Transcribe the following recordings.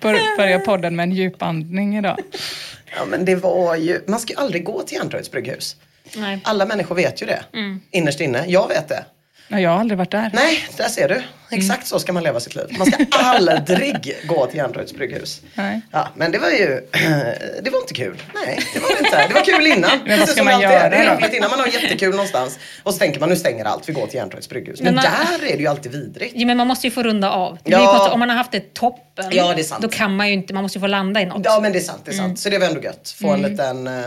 Bör, börja podden med en djupandning idag. Ja, men det var ju, man ska ju aldrig gå till Järntorgets brygghus. Nej. Alla människor vet ju det. Mm. Innerst inne. Jag vet det. Ja, jag har aldrig varit där. Nej, där ser du. Exakt Mm. så ska man leva sitt liv. Man ska aldrig gå till Järntorgets brygghus. Nej. Ja, men det var ju, det var inte kul. Nej, det var det inte. Det var kul innan. Men vad ska man göra är. Det är roligt innan man har jättekul någonstans. Och så tänker man nu stänger allt, vi går till Järntorgets brygghus. Men, Men där är det ju alltid vidrigt. Ja, men man måste ju få runda av. Ja. Om man har haft det toppen, Ja, det är sant. då kan man ju inte, man måste ju få landa i något. Ja men det är sant, det är sant. Mm. Så det var ändå gött. Få en liten eh,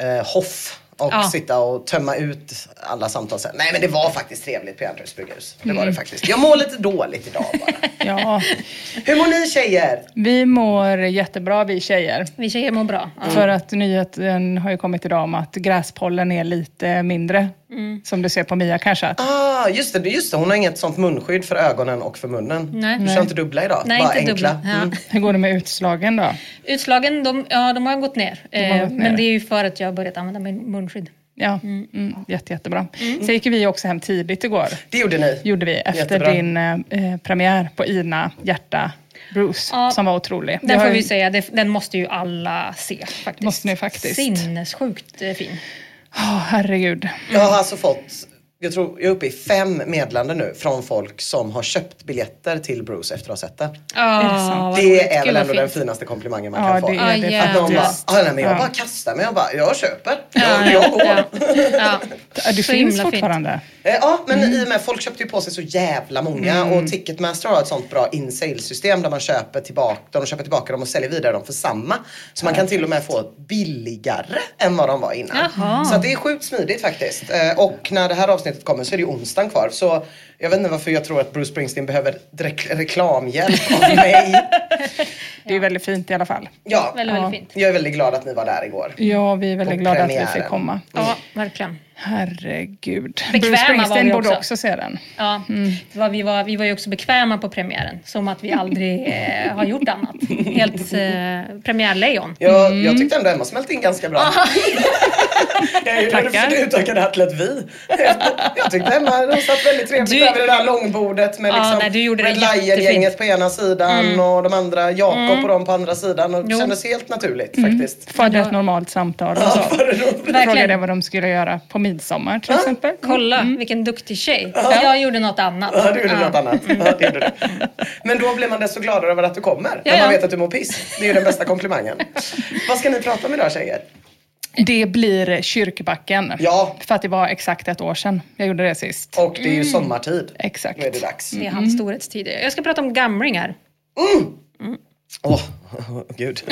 eh, hoff och Ja. sitta och tömma ut alla samtal sen. Nej men det var faktiskt trevligt på Järntorgets brygghus. Det var Mm. det faktiskt. Jag mår lite dåligt idag bara. Ja, Hur mår ni tjejer? vi mår jättebra vi tjejer. Vi tjejer mår bra. Ja. För att nyheten har ju kommit idag om att gräspollen är lite mindre. Mm. Som du ser på Mia kanske. Att, Ah, just det, just det. Hon har inget sånt munskydd för ögonen och för munnen. Nej. Du kör inte dubbla idag? Nej, bara inte enkla. dubbla. Ja. Mm. hur går det med utslagen då? Utslagen, de, ja, de har gått ner. har Eh, gått ner. Men det är ju för att jag har börjat använda min munskydd. Ja, mm, jätte, jättebra. Sen gick vi också hem tidigt igår. Det gjorde ni. gjorde vi efter Jättebra. din eh, premiär på Ina, Hjärta, Bruce, Ja, som var otrolig. Den har får ju- vi säga, den måste ju alla se faktiskt. Måste ni faktiskt. Sinnessjukt eh, fin. Åh, herregud. Jag har alltså fått, jag tror jag är uppe i fem meddelanden nu från folk som har köpt biljetter till Bruce efter att ha sett den. Vad Det är väl ändå den finaste komplimangen man Ja, kan få. det är det Att någon bara, ah, nej, men jag Ja. bara kastar mig. Jag bara, jag köper. Ja, Jag, ja, jag går. ja. Det Så finns himla fint. fortfarande. Eh, Ja, men Mm. i och med folk köpte ju på sig så jävla många och Ticketmaster har ett sånt bra in-sale-system där man köper tillbaka, där de köper tillbaka dem och säljer vidare dem för samma. Så man kan till och med få billigare än vad de var innan. Jaha. Så att det är sjukt smidigt faktiskt. Eh, Och när det här avsnittet kommer så är det ju onsdagen kvar. Så jag vet inte varför jag tror att Bruce Springsteen behöver rek- reklamhjälp av mig. Det är väldigt fint i alla fall. Ja, Väldigt, väldigt fint. jag är väldigt glad att ni var där igår. Ja, vi är väldigt glada att vi premiären. fick komma. Ja, verkligen. Herregud. Bekväma Bruce var Springsteen vi borde också. också se den. Ja, det var, vi, var, vi var ju också bekväma på premiären. Som att vi aldrig eh, har gjort annat. Helt eh, premiärlejon. Jag, Mm. jag tyckte ändå Emma smälte in ganska bra. jag gjorde Tackar. försökte utöka det här till ett vi. Jag tyckte Emma hon satt väldigt trevligt Du- över det där långbordet med Ja, liksom Red. Lion-gänget på ena sidan och de andra, Jakob och de på andra sidan. Och det Jo. kändes helt naturligt Mm. faktiskt. Förde ett normalt samtal och så. Frågade Verkligen. vad de skulle göra på midsommar till exempel. Kolla, vilken duktig tjej. Jag gjorde något annat. Ja, du gjorde något annat. Ja, det gjorde du. Men då blir man desto gladare över att du kommer. när Ja, man ja. vet att du mår piss. Det är ju den bästa komplimangen. Vad ska ni prata om idag tjejer? Det blir Kyrkbacken. Ja. För att det var exakt ett år sedan jag gjorde det sist. Och det är ju sommartid. Exakt. Nu är det dags. Det är hans storhetstid. Jag ska prata om gamlingar. Mm. Mm. Åh, oh, gud.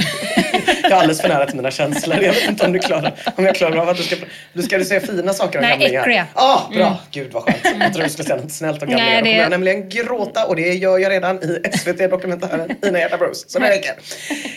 Jag är alldeles för nära till mina känslor. Jag vet inte om du klarar, om jag klarar av att du ska, du ska du säga fina saker om Nej, gamlingar. äckliga. Ja, ah, bra. Gud vad skönt. Jag trodde du skulle säga något snällt om gamlingar. Nej, Då det- kommer jag nämligen gråta och det gör jag redan i SVT-dokumentären Ina Gerda Bruce. Så det räcker.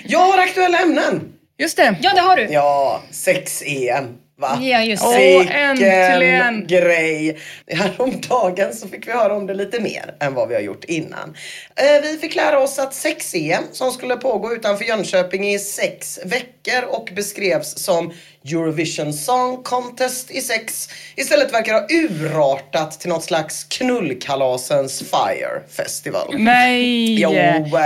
Jag har aktuella ämnen. Just det. Ja, det har du. Ja, sex-EM. Va? Ja, just det. Åh, Vilken äntligen! grej! Häromdagen så fick vi höra om det lite mer än vad vi har gjort innan. Eh, vi fick lära oss att sex-EM som skulle pågå utanför Jönköping i sex veckor och beskrevs som Eurovision Song Contest i sex istället verkar ha urartat till något slags knullkalasens Fire Festival. Nej! Jo.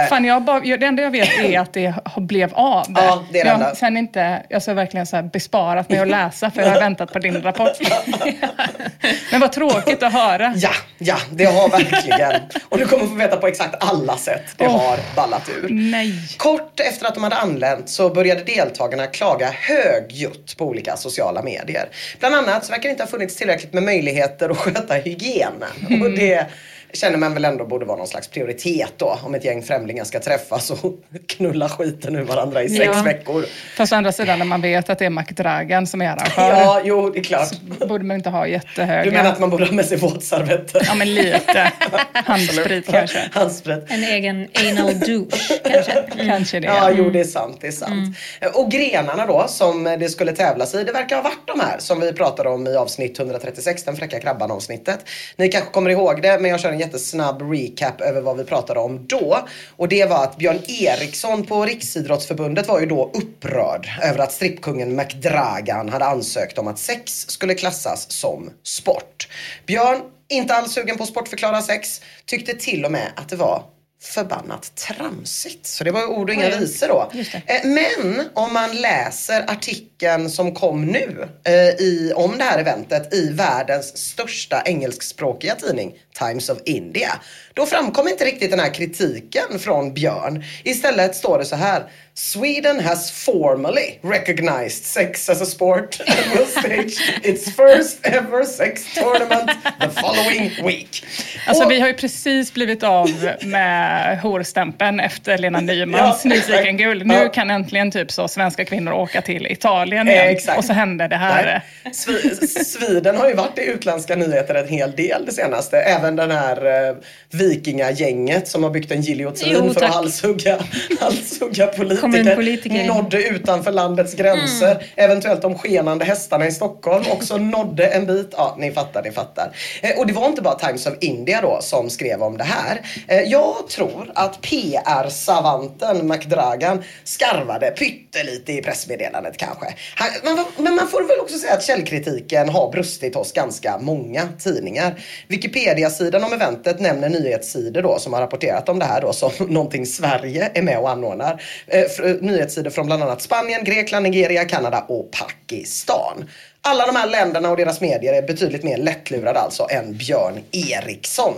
Fan, jag bara, det enda jag vet är att det blev av. Ja, det är det jag enda. sen inte, jag har verkligen så besparat mig att läsa för jag har väntat på din rapport. Men vad tråkigt att höra. Ja, ja, det har verkligen. Och du kommer få veta på exakt alla sätt det Åh. har ballat ur. Nej. Kort efter att de hade anlänt så började deltagarna klaga högljutt på olika sociala medier. Bland annat så verkar det inte ha funnits tillräckligt med möjligheter att sköta hygienen. Mm. Och det känner man väl ändå borde vara någon slags prioritet då om ett gäng främlingar ska träffas och knulla skiten ur varandra i sex Ja. veckor. Fast å andra sidan när man vet att det är McDragan som är arrangör Ja, jo det är klart. borde man inte ha jättehöga... Du menar att man borde ha med sig våtservetter? Ja men lite. Handsprit kanske. Handsprit. En egen anal douche kanske. Mm. Kanske det. Ja, jo det är sant. Det är sant. Och grenarna då som det skulle tävlas i, det verkar ha varit de här som vi pratade om i avsnitt 136, den fräcka krabban avsnittet. Ni kanske kommer ihåg det, men jag kör en jättesnabb recap över vad vi pratade om då. Och det var att Björn Eriksson på Riksidrottsförbundet var ju då upprörd över att strippkungen McDragan hade ansökt om att sex skulle klassas som sport. Björn, inte alls sugen på sportförklara sex, tyckte till och med att det var förbannat tramsigt. Så det var ord och inga visor då. Eh, Men om man läser artikeln som kom nu eh, i, om det här eventet i världens största engelskspråkiga tidning Times of India. Då framkom inte riktigt den här kritiken från Björn. Istället står det så här. Sweden has formally recognized sex as a sport and will stage its first ever sex tournament the following week. Alltså Och- vi har ju precis blivit av med horstämpeln efter Lena Nymans Ja, Nyfiken guld. Nu Ja. kan äntligen typ så svenska kvinnor åka till Italien Eh, igen. exakt. Och så hände det här. Svi- Sweden har ju varit i utländska nyheter en hel del det senaste. Även den här eh, vikingagänget som har byggt en giljotin Jo, för tack. att halshugga, halshugga politiker. Kommunpolitiker. Nådde utanför landets gränser. Mm. Eventuellt de skenande hästarna i Stockholm också nådde en bit. Ja, ni fattar, ni fattar. Eh, och det var inte bara Times of India då som skrev om det här. Eh, jag tror att PR-savanten McDragan skarvade pyttelite i pressmeddelandet kanske. Han, men, men man får väl också säga att källkritiken har brustit hos ganska många tidningar. Wikipedia-sidan om eventet nämner nyhetssidor då som har rapporterat om det här då som någonting Sverige är med och anordnar. Eh, nyhetssidor från bland annat Spanien, Grekland, Nigeria, Kanada och Pakistan. Alla de här länderna och deras medier är betydligt mer lättlurade alltså än Björn Eriksson.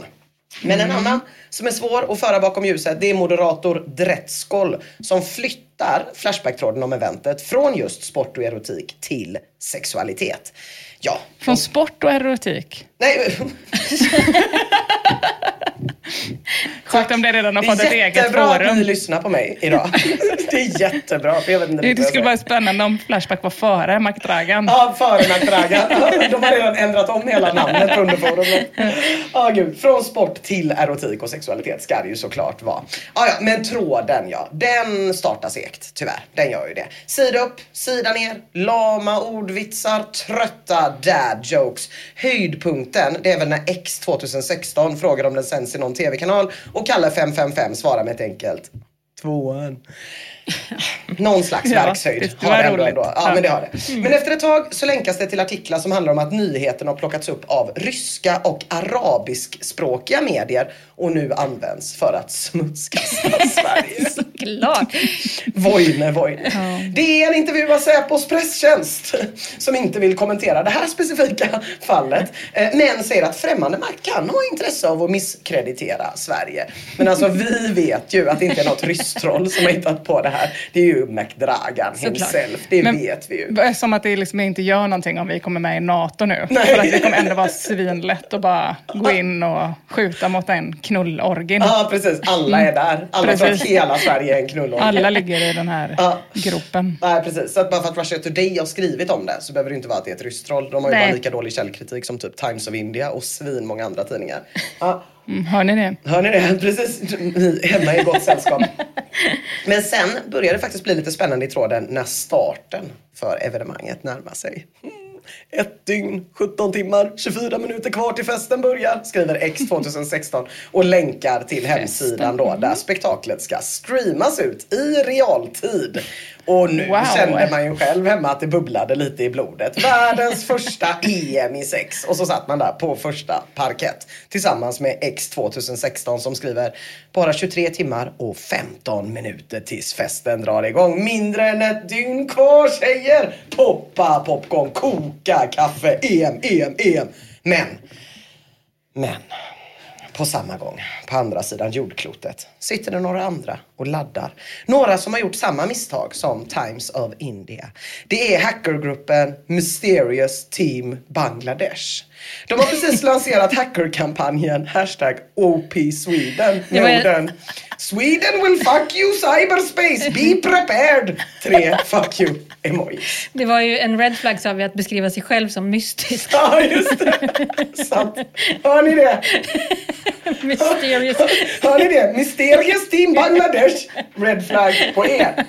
Men en annan som är svår att föra bakom ljuset det är moderator Dretskoll som flyttar Flashback-tråden om eventet från just sport och erotik till sexualitet. Ja, Från sport och erotik. nej, Sjukt om det redan har det fått ett är eget jättebra att ni forum. lyssnar på mig idag. Det är jättebra. För jag vet inte Det, det skulle vara spännande om Flashback var före McDragan. Ja, före McDragan. De har redan ändrat om hela namnet på underforumet. Ja, gud. Från sport till erotik och sexualitet ska det ju såklart vara. Ja, ja, men tråden ja, den startar segt tyvärr. Den gör ju det. Sida upp, sida ner, lama ordvitsar, trötta dad jokes. Höjdpunkten, det är väl när X 2016 frågar om den sänds i någon tv-kanal och Kalle 555 svarar med ett enkelt tvåan. Någon slags Ja, verkshöjd har det ändå. ändå. Ja, Ja. men det har det. Men efter ett tag så länkas det till artiklar som handlar om att nyheten har plockats upp av ryska och arabiskspråkiga medier och nu används för att smutskasta Sverige. Såklart. Voine, voine. Det är en intervju av Säpos presstjänst som inte vill kommentera det här specifika fallet. eh, Men säger att främmande makt kan ha intresse av att misskreditera Sverige. Men alltså vi vet ju att det inte är något rysstroll som har hittat på det här. Det är ju McDragan himself. Det Men- vet vi ju. Som att det liksom inte gör någonting om vi kommer med i NATO nu. Nej. För att det kommer ändå vara svinlätt att bara gå in och skjuta mot en knullorgin. Ja precis, alla är där. Alla Precis. hela Sverige en knullorgie. Alla ligger i den här Ja. gropen. Nej precis, så att bara för att Russia Today har skrivit om det så behöver det inte vara att det är ett ryskt troll. De har ju Nej. bara lika dålig källkritik som typ Times of India och svin många andra tidningar. Ja, Mm, hör ni det? hör ni det? Precis, hemma i gott sällskap. Men sen börjar det faktiskt bli lite spännande i tråden när starten för evenemanget närmar sig. Mm. Ett dygn, 17 timmar, 24 minuter kvar till festen börjar, skriver X 2016 och länkar till hemsidan då där spektaklet ska streamas ut i realtid. Och nu Wow. kände man ju själv hemma att det bubblade lite i blodet. Världens första EM i sex. Och så satt man där på första parkett tillsammans med X 2016 som skriver bara 23 timmar och 15 minuter tills festen drar igång. Mindre än ett dygn kvar tjejer! Poppa popcorn, koka kaffe, EM, EM, EM. Men, men på samma gång, på andra sidan jordklotet, sitter det några andra och laddar. Några som har gjort samma misstag som Times of India. Det är hackergruppen Mysterious Team Bangladesh. De har precis lanserat hackerkampanjen hashtag OP Sweden. Norden. Sweden will fuck you cyberspace, be prepared! Tre fuck you emojis. Det var ju en red flag sa vi att beskriva sig själv som mystisk. Ja, just det. Sant. Hör ni det? Mysterious. Hör ni det? Mysterious Team Bangladesh. Red flag på er.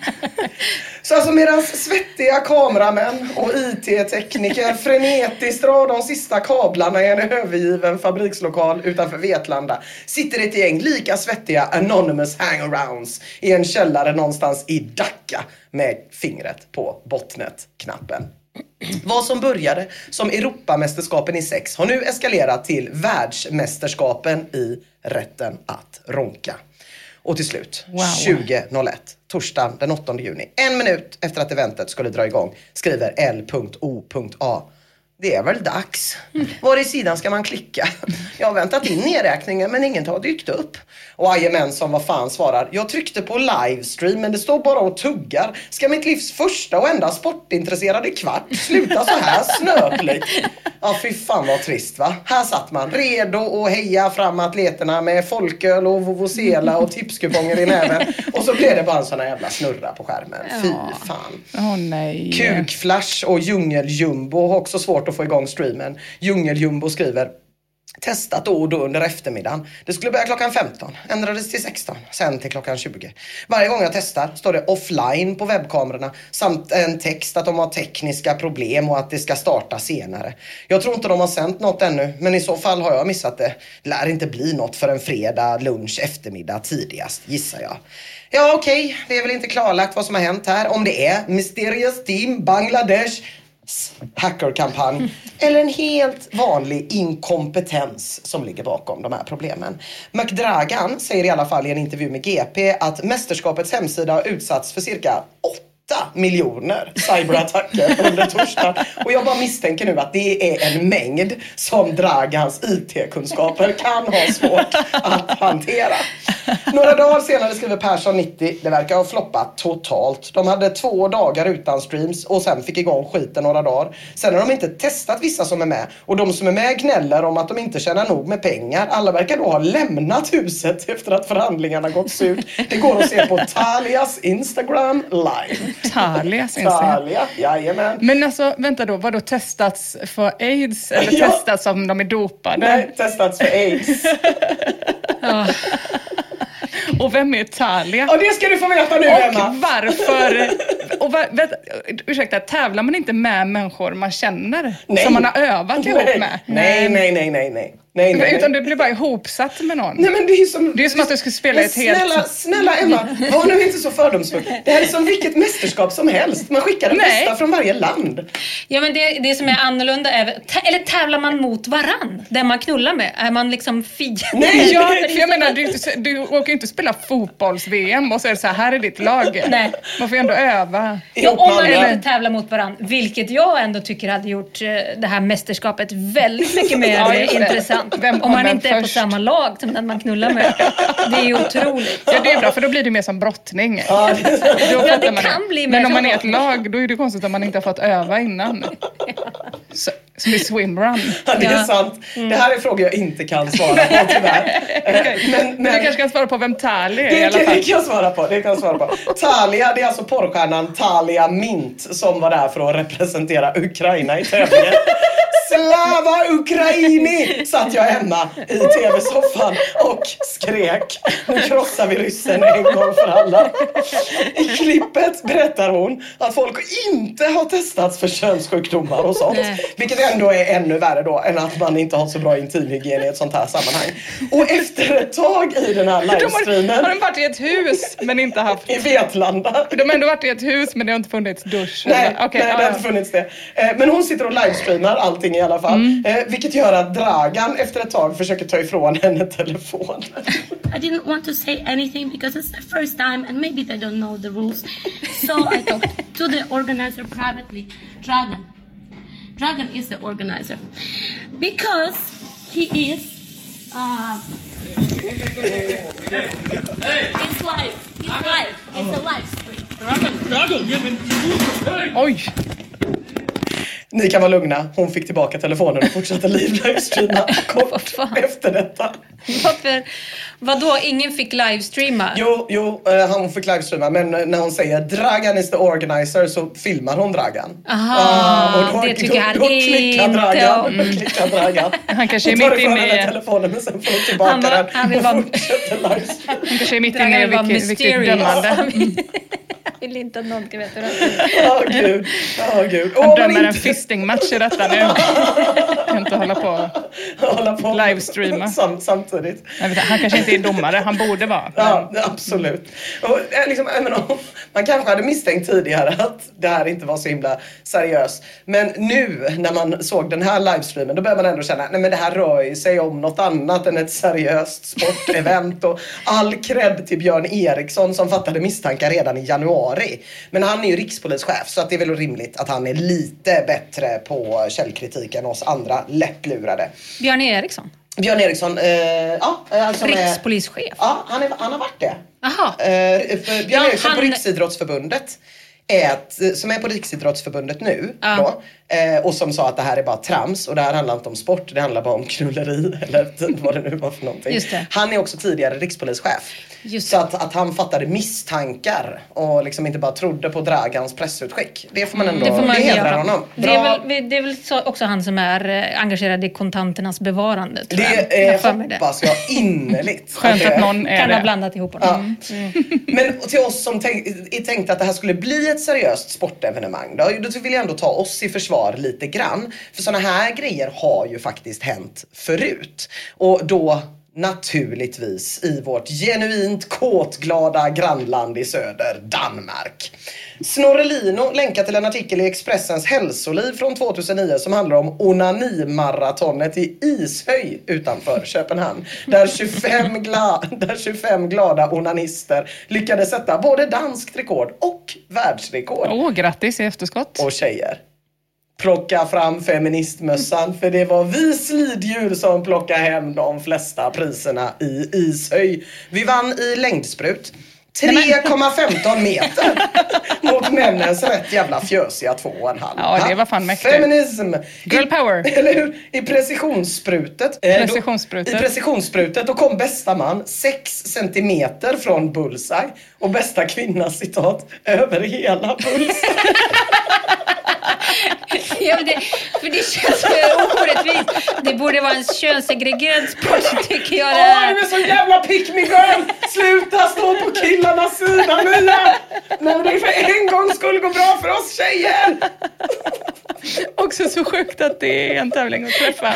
Så alltså medan svettiga kameramän och IT-tekniker frenetiskt drar de sista kablarna i en övergiven fabrikslokal utanför Vetlanda sitter ett gäng lika svettiga anonymous hangarounds i en källare någonstans i Dhaka med fingret på botnet-knappen. Vad som började som Europamästerskapen i sex har nu eskalerat till världsmästerskapen i rätten att ronka. Och till slut, Wow. 2001, torsdagen den 8 juni, en minut efter att eventet skulle dra igång, skriver L.O.A. Det är väl dags. Var i sidan ska man klicka? Jag har väntat in nedräkningen men inget har dykt upp. Och Jajamän vad fan svarar. Jag tryckte på livestream men det står bara och tuggar. Ska mitt livs första och enda sportintresserade kvart sluta så här snöpligt? Ja fy fan vad trist va. Här satt man redo att heja fram atleterna med folköl och vuvuzela och tipskuponger i näven. Och så blev det bara en sån här jävla snurra på skärmen. Fy fan. Åh nej. Kukflash och Djungeljumbo har också svårt att få igång streamen. Djungeljumbo skriver Testat då och då under eftermiddagen. Det skulle börja klockan 15, ändrades till 16, sen till klockan 20. Varje gång jag testar står det offline på webbkamerorna samt en text att de har tekniska problem och att det ska starta senare. Jag tror inte de har sänt något ännu, men i så fall har jag missat det. Det lär inte bli något för en fredag, lunch, eftermiddag tidigast, gissar jag. Ja, okej, det är väl inte klarlagt vad som har hänt här. Om det är Mysterious Team Bangladesh hackerkampanj eller en helt vanlig inkompetens som ligger bakom de här problemen. McDragan säger i alla fall i en intervju med GP att mästerskapets hemsida har utsatts för cirka 8 miljoner cyberattacker under torsdagen. Och jag bara misstänker nu att det är en mängd som Dragans IT-kunskaper kan ha svårt att hantera. Några dagar senare skriver Persson 90, det verkar ha floppat totalt. De hade två dagar utan streams och sen fick igång skiten några dagar. Sen har de inte testat vissa som är med och de som är med gnäller om att de inte tjänar nog med pengar. Alla verkar då ha lämnat huset efter att förhandlingarna gått surt. Det går att se på Talias Instagram live. Talias Instagram. Talia, jajamän. Men alltså, vänta då, vadå testats för aids eller Ja. testats om de är dopade? Nej, testats för aids. Och vem är Talia? Och det ska du få veta nu Och Emma. varför? Och var, vänta, ursäkta, tävlar man inte med människor man känner? Nej. Som man har övat ihop nej. med? Nej, nej, nej, nej, nej. Nej, nej, Utan nej. du blir bara ihopsatt med någon. Nej men det är som... Det är som att du skulle spela ett helt- snälla, snälla Emma, var nu inte så fördomsfull. Det här är som vilket mästerskap som helst. Man skickar det Nej. bästa från varje land. Ja men det, det som är annorlunda är, eller tävlar man mot varann? Den man knullar med? Är man liksom fiende? Nej, Ja, för jag menar, du, du åker ju inte spela fotbolls-VM och så är det så här, här är ditt lag. Nej. Man får ju ändå öva. Ja, om man inte tävlar mot varann, vilket jag ändå tycker hade gjort eh, det här mästerskapet väldigt mycket mer Ja, intressant. Vem om man inte är på först? samma lag som den man knullar med. Det är ju otroligt. Ja, det är bra, för då blir det mer som brottning. Ja, det- Då det kan bli mer Men om man är ett lag, då är det konstigt om man inte har fått öva innan. Så, Som i swimrun. Ja, det är Ja. sant. Mm. Det här är frågor jag inte kan svara på tyvärr. Eh, men, Du men, kanske kan svara på vem Tali är det, i alla fall. det kan jag svara på. Det kan jag svara på. Talia, det är alltså porrstjärnan Talia Mint som var där för att representera Ukraina i tävlingen. Slava Ukraini! Satt jag hemma i tv-soffan och skrek. Nu krossar vi ryssen en gång för alla. I klippet berättar hon att folk inte har testats för könssjukdomar och sånt. Nej. Vilket ändå är ännu värre då än att man inte har så bra intimhygien i ett sånt här sammanhang. Och efter ett tag i den här De har, livestreamen har de varit i ett hus men inte haft... i Vetlanda. De har ändå varit i ett hus men det har inte funnits dusch. Nej, eller? Okej, nej det har inte funnits det. Eh, Men hon sitter och livestreamar allting i alla fall. Mm. Eh, vilket gör att Dragan efter ett tag försöker ta ifrån henne telefonen. I didn't want to say anything because it's the first time and maybe they don't know the rules. So I talked to the organizer privately, Dragon. Dragon is the organizer because he is. Uh, it's live. It's live. It's a live stream. Oj! Ni kan vara lugna, hon fick tillbaka telefonen och fortsatte live-livestreama kort efter detta. Varför? Vadå, ingen fick livestreama? Jo, jo, eh, han fick livestreama men eh, när hon säger Dragan is the organizer så filmar hon Dragan. Aha, Ah, och det tycker han då klickar inte Dragan, om. Då klickar Dragan. Han kanske är mitt inne i- telefonen men sen får hon tillbaka Han var- den han vill och vara- fortsätter livestreama. Hon kanske är mitt inne i vilket, vilket dömande. Jag vill inte att någon ska veta det. Ja, gud. Ja, gud. Och Han dömer en fistingmatch i detta nu. Kan inte hålla på. hålla på Livestreama. Sam, samtidigt. Han kanske inte är domare, han borde vara. Ja, absolut. Och, eh, liksom, även om man kanske hade misstänkt tidigare att det här inte var så himla seriöst. Men nu när man såg den här livestreamen då börjar man ändå känna nej men det här rör ju sig om något annat än ett seriöst sportevent. och all cred till Björn Eriksson som fattade misstankar redan i januari. Men han är ju rikspolischef så att det är väl rimligt att han är lite bättre på källkritik än oss andra lättlurade. Björn Eriksson, Björn Eriksson, eh, ja, alltså rikspolischef. Ja, han, är, han har varit det. Jaha. Eh, Björn Ja, Eriksson på han- Riksidrottsförbundet är som är på Riksidrottsförbundet nu Ja. då, eh, och som sa att det här är bara trams och det här handlar inte om sport, det handlar bara om knulleri eller typ vad det nu var för någonting. Just det. Han är också tidigare rikspolischef. Just så att, att han fattade misstankar och liksom inte bara trodde på Dragans pressutskick. Det får man ändå, Mm, Det får man det hedrar göra. honom. Det är, Bra. väl, det är väl så, också han som är eh, engagerad i kontanternas bevarande. Det Jag eh, hoppas jag innerligt. Skönt det att någon är Kan ha det. blandat ihop honom. Ja. Men till oss som tänk, är tänkt att det här skulle bli ett seriöst sportevenemang. Då, då vill jag ändå ta oss i försvar lite grann. För sådana här grejer har ju faktiskt hänt förut. Och då naturligtvis i vårt genuint kåtglada grannland i söder, Danmark. Snorre Lino länkar till en artikel i Expressens hälsoliv från 2009 som handlar om onanimaratonet i Ishöj utanför Köpenhamn. Där 25, gla- där 25 glada onanister lyckades sätta både danskt rekord och världsrekord. Åh, grattis i efterskott. Och tjejer. Plocka fram feministmössan för det var vi sliddjur som plockade hem de flesta priserna i Ishöj. Vi vann i längdsprut. 3,15 meter mot männens rätt jävla fjösiga 2,5. Ja, det var fan mäktigt. Feminism. Girl power. Eller hur? I precisionssprutet. eh, Precisionssprutet. I precisionssprutet då kom bästa man 6 centimeter från bullseye och bästa kvinna citat över hela bullseye. Ja, det, för det känns orättvist. Det borde vara en könssegregerad sport tycker jag. Det Åh, här. du är så jävla pick me girl! Sluta stå på killarnas sida Mia! Men det för en gångs skull går bra för oss tjejer! Också så sjukt att det är en tävling att träffa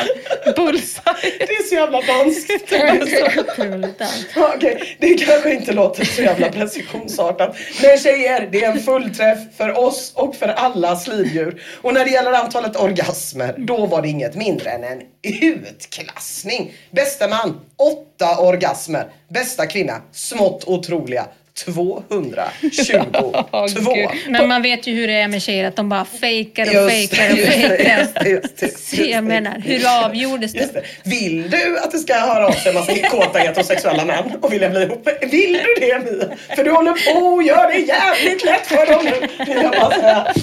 bullseye. Det är så jävla danskt. Otroligt allt. Ja, Okej, det kanske inte låter så jävla precisionsartat. Men tjejer, det är en fullträff för oss och för alla sliddjur. Och när det gäller antalet orgasmer, då var det inget mindre än en utklassning. Bästa man, åtta orgasmer. Bästa kvinna, smått otroliga. 222. Åh, Gud. Men man vet ju hur det är med tjejer, att de bara fejkar och fejkar och fejkar. jag menar, hur avgjordes det? det. Vill du att det ska höra av sig en massa kåta heterosexuella män och vilja bli ihop? Vill du det Mia? För du håller på och gör det jävligt lätt för dem nu. Vill jag bara säga.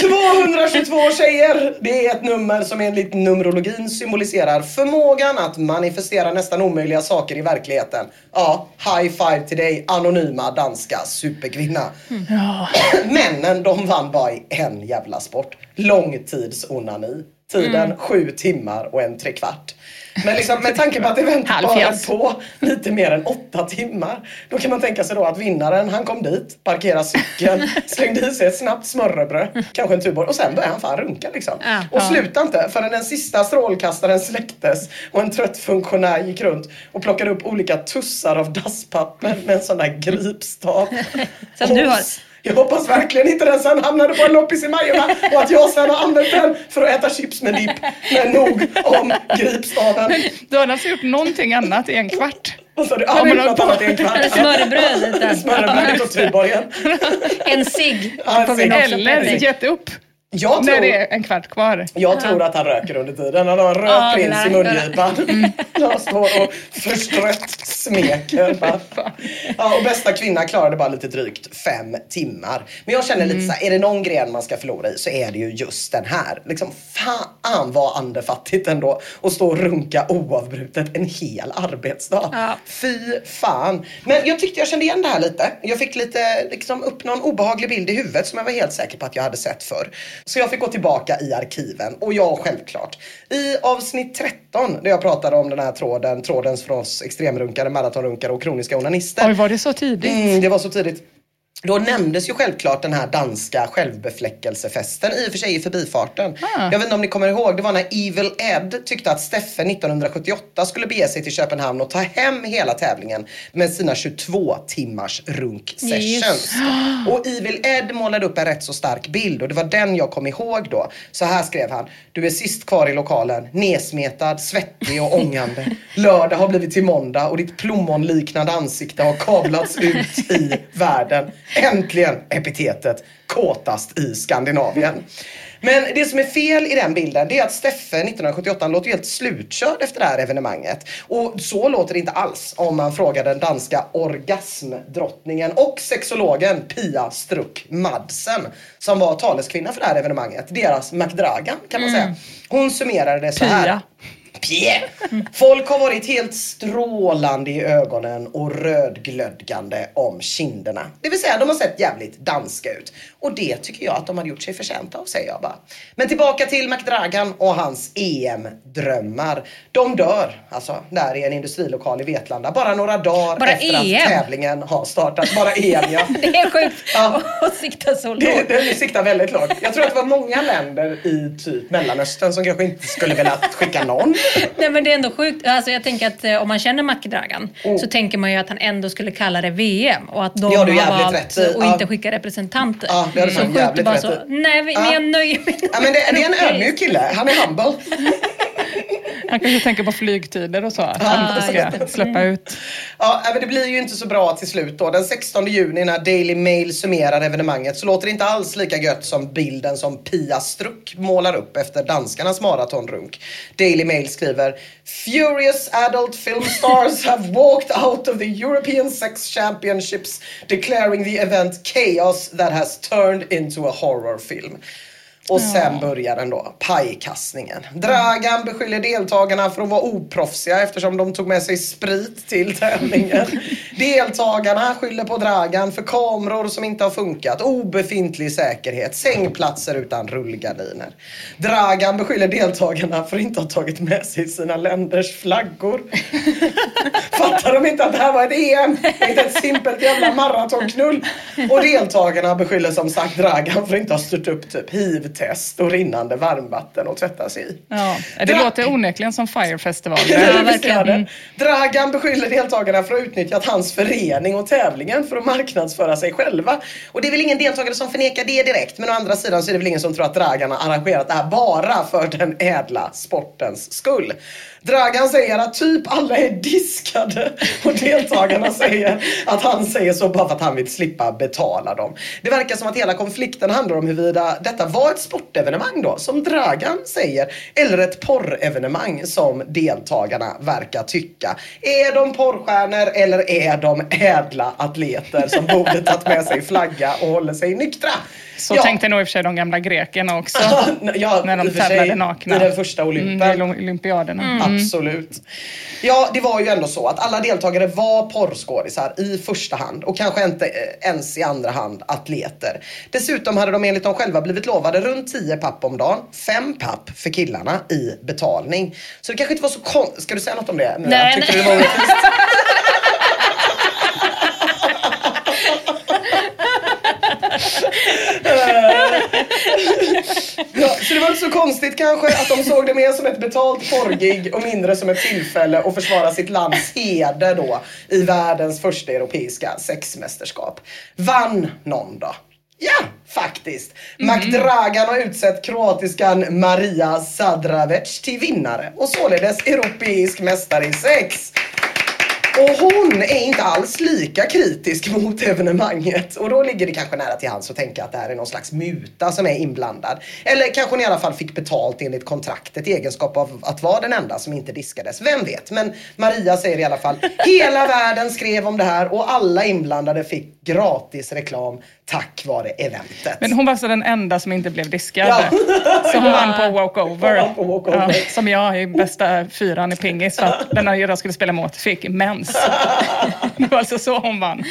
222 tjejer! Det är ett nummer som enligt Numerologin symboliserar förmågan att manifestera nästan omöjliga saker i verkligheten. Ja, high five till dig anonyma danska superkvinna. Männen de vann bara i en jävla sport. Långtidsonani. Tiden sju timmar och en trekvart. Men liksom, med tanke på att eventet bara på lite mer än åtta timmar. Då kan man tänka sig då att vinnaren, han kom dit, parkerade cykeln, slängde i sig ett snabbt smörrebröd, kanske en Tuborg och sen började han fan runka liksom. Ja. och slutade inte förrän den sista strålkastaren släcktes och en trött funktionär gick runt och plockade upp olika tussar av dasspapper med en sån där gripstav. Som du har. Jag hoppas verkligen inte den sen hamnade på en loppis i Majorna och att jag sen har använt den för att äta chips med dipp. Men nog om gripstaven. Du har alltså gjort någonting annat i en kvart. Så har du ja, men något annat i en kvart. Smörrebrödet där. Smörrebrödet och Tuborgen. En cigg. Eller gett upp Jag när det tror, är en kvart kvar. jag tror att han röker under tiden. Han har en röd det prins i mungipan. Han står och förstrött smeker. Ja, och bästa kvinna klarade bara lite drygt fem timmar. Men jag känner lite så här, är det någon gren man ska förlora i så är det ju just den här. Liksom, fan vad andefattigt ändå att stå och runka oavbrutet en hel arbetsdag. Ja. Fy fan. Men jag tyckte jag kände igen det här lite. Jag fick lite liksom, upp någon obehaglig bild i huvudet som jag var helt säker på att jag hade sett förr. Så jag fick gå tillbaka i arkiven. Och ja, självklart. I avsnitt 13 där jag pratade om den här tråden, trådens för oss extremrunkare, maratonrunkare och kroniska onanister. Oj, var det så tidigt? Mm, det var så tidigt. Då nämndes ju självklart den här danska självbefläckelsefesten, i och för sig i förbifarten. Ah. Jag vet inte om ni kommer ihåg, det var när Evil Ed tyckte att Steffe 1978 skulle bege sig till Köpenhamn och ta hem hela tävlingen med sina 22 timmars runk sessions. Och Evil Ed målade upp en rätt så stark bild och det var den jag kom ihåg då. Så här skrev han. Du är sist kvar i lokalen, nedsmetad, svettig och ångande. Lördag har blivit till måndag och ditt plommonliknande ansikte har kablats ut i världen. Äntligen epitetet kåtast i Skandinavien. Men det som är fel i den bilden det är att Steffe 1978 låter helt slutkörd efter det här evenemanget. Och så låter det inte alls om man frågar den danska orgasmdrottningen och sexologen Pia Struck Madsen som var taleskvinna för det här evenemanget. Deras McDragan kan man säga. Hon summerade det så här. Pia. Pie. Folk har varit helt strålande i ögonen och rödglödgande om kinderna. Det vill säga, de har sett jävligt danska ut. Och det tycker jag att de har gjort sig förtjänta av, säger jag bara. Men tillbaka till McDragan och hans EM-drömmar. De dör, alltså, där i en industrilokal i Vetlanda. Bara några dagar Bara efter EM? att tävlingen har startat. Bara EM, ja. Det är sjukt Ja. att sikta så lågt. Det, det siktar väldigt lågt. Jag tror att det var många länder i typ Mellanöstern som kanske inte skulle vilja skicka någon. Nej men det är ändå sjukt. Alltså, jag tänker att eh, om man känner Macke-Dragan så tänker man ju att han ändå skulle kalla det VM och att de har valt rätt i. att Ja. inte skicka representanter. Ja, det har du så sjukt bara rätt så, nej vi- Ja. men jag nöjer mig Ja, men det, det är en ödmjuk kille. Han är humble. Han kanske tänker på flygtider och så. Att han inte ska släppa ut. Ja, men det blir ju inte så bra till slut då. Den 16 juni när Daily Mail summerar evenemanget så låter det inte alls lika gött som bilden som Pia Struck målar upp efter danskarnas maratonrunk. Daily Mail skriver Furious adult film stars have walked out of the European Sex Championships declaring the event chaos that has turned into a horror film. Och sen börjar den då, pajkastningen. Dragan beskyller deltagarna för att vara oproffsiga eftersom de tog med sig sprit till tävlingen. deltagarna skyller på Dragan för kameror som inte har funkat, obefintlig säkerhet, sängplatser utan rullgardiner. Dragan beskyller deltagarna för att inte ha tagit med sig sina länders flaggor. Fattar de inte att det här var ett EM? Inte ett simpelt jävla maratonknull. Och deltagarna beskyller som sagt Dragan för att inte ha styrt upp typ hiv-test och rinnande varmvatten och tvätta sig i. Ja, det Dra- låter onekligen som Fire-festival. Ja, verkligen. verkligen. Dragan beskyller deltagarna för att ha utnyttjat hans förening och tävlingen för att marknadsföra sig själva. Och det är väl ingen deltagare som förnekar det direkt. Men å andra sidan så är det väl ingen som tror att Dragan har arrangerat det här bara för den ädla sportens skull. Dragan säger att typ alla är diskade och deltagarna säger att han säger så bara för att han vill slippa betala dem. Det verkar som att hela konflikten handlar om huruvida detta var ett sportevenemang då, som Dragan säger, eller ett porrevenemang som deltagarna verkar tycka. Är de porrstjärnor eller är de ädla atleter som borde tagit med sig flagga och håller sig nyktra? Så Ja. tänkte nog i och för sig de gamla grekerna också. ja, när de tävlade nakna. I den första olympen. Mm, olympiaderna. Absolut. Ja, det var ju ändå så att alla deltagare var porrskådisar i första hand och kanske inte eh, ens i andra hand atleter. Dessutom hade de enligt dem själva blivit lovade runt 10 papp om dagen, 5 papp för killarna i betalning. Så det kanske inte var så konstigt. Ska du säga något om det? Mia? Nej, Tyckte nej. du det var orättvist? Ja, så det var inte så konstigt kanske att de såg det mer som ett betalt porrgig och mindre som ett tillfälle att försvara sitt lands heder då i världens första europeiska sexmästerskap. Vann någon då? Ja, faktiskt. McDragan har utsett kroatiskan Maria Sadravec till vinnare och således europeisk mästare i sex. Och hon är inte alls lika kritisk mot evenemanget. Och då ligger det kanske nära till hands att tänka att det här är någon slags muta som är inblandad. Eller kanske hon i alla fall fick betalt enligt kontraktet i egenskap av att vara den enda som inte diskades. Vem vet? Men Maria säger i alla fall, hela världen skrev om det här och alla inblandade fick gratis reklam tack vare eventet. Men hon var alltså den enda som inte blev diskad. Ja. Så hon vann på walkover. På walkover. Ja, som jag i bästa fyran i pingis. För att den jag skulle spela mot fick mens. Det var alltså så hon vann.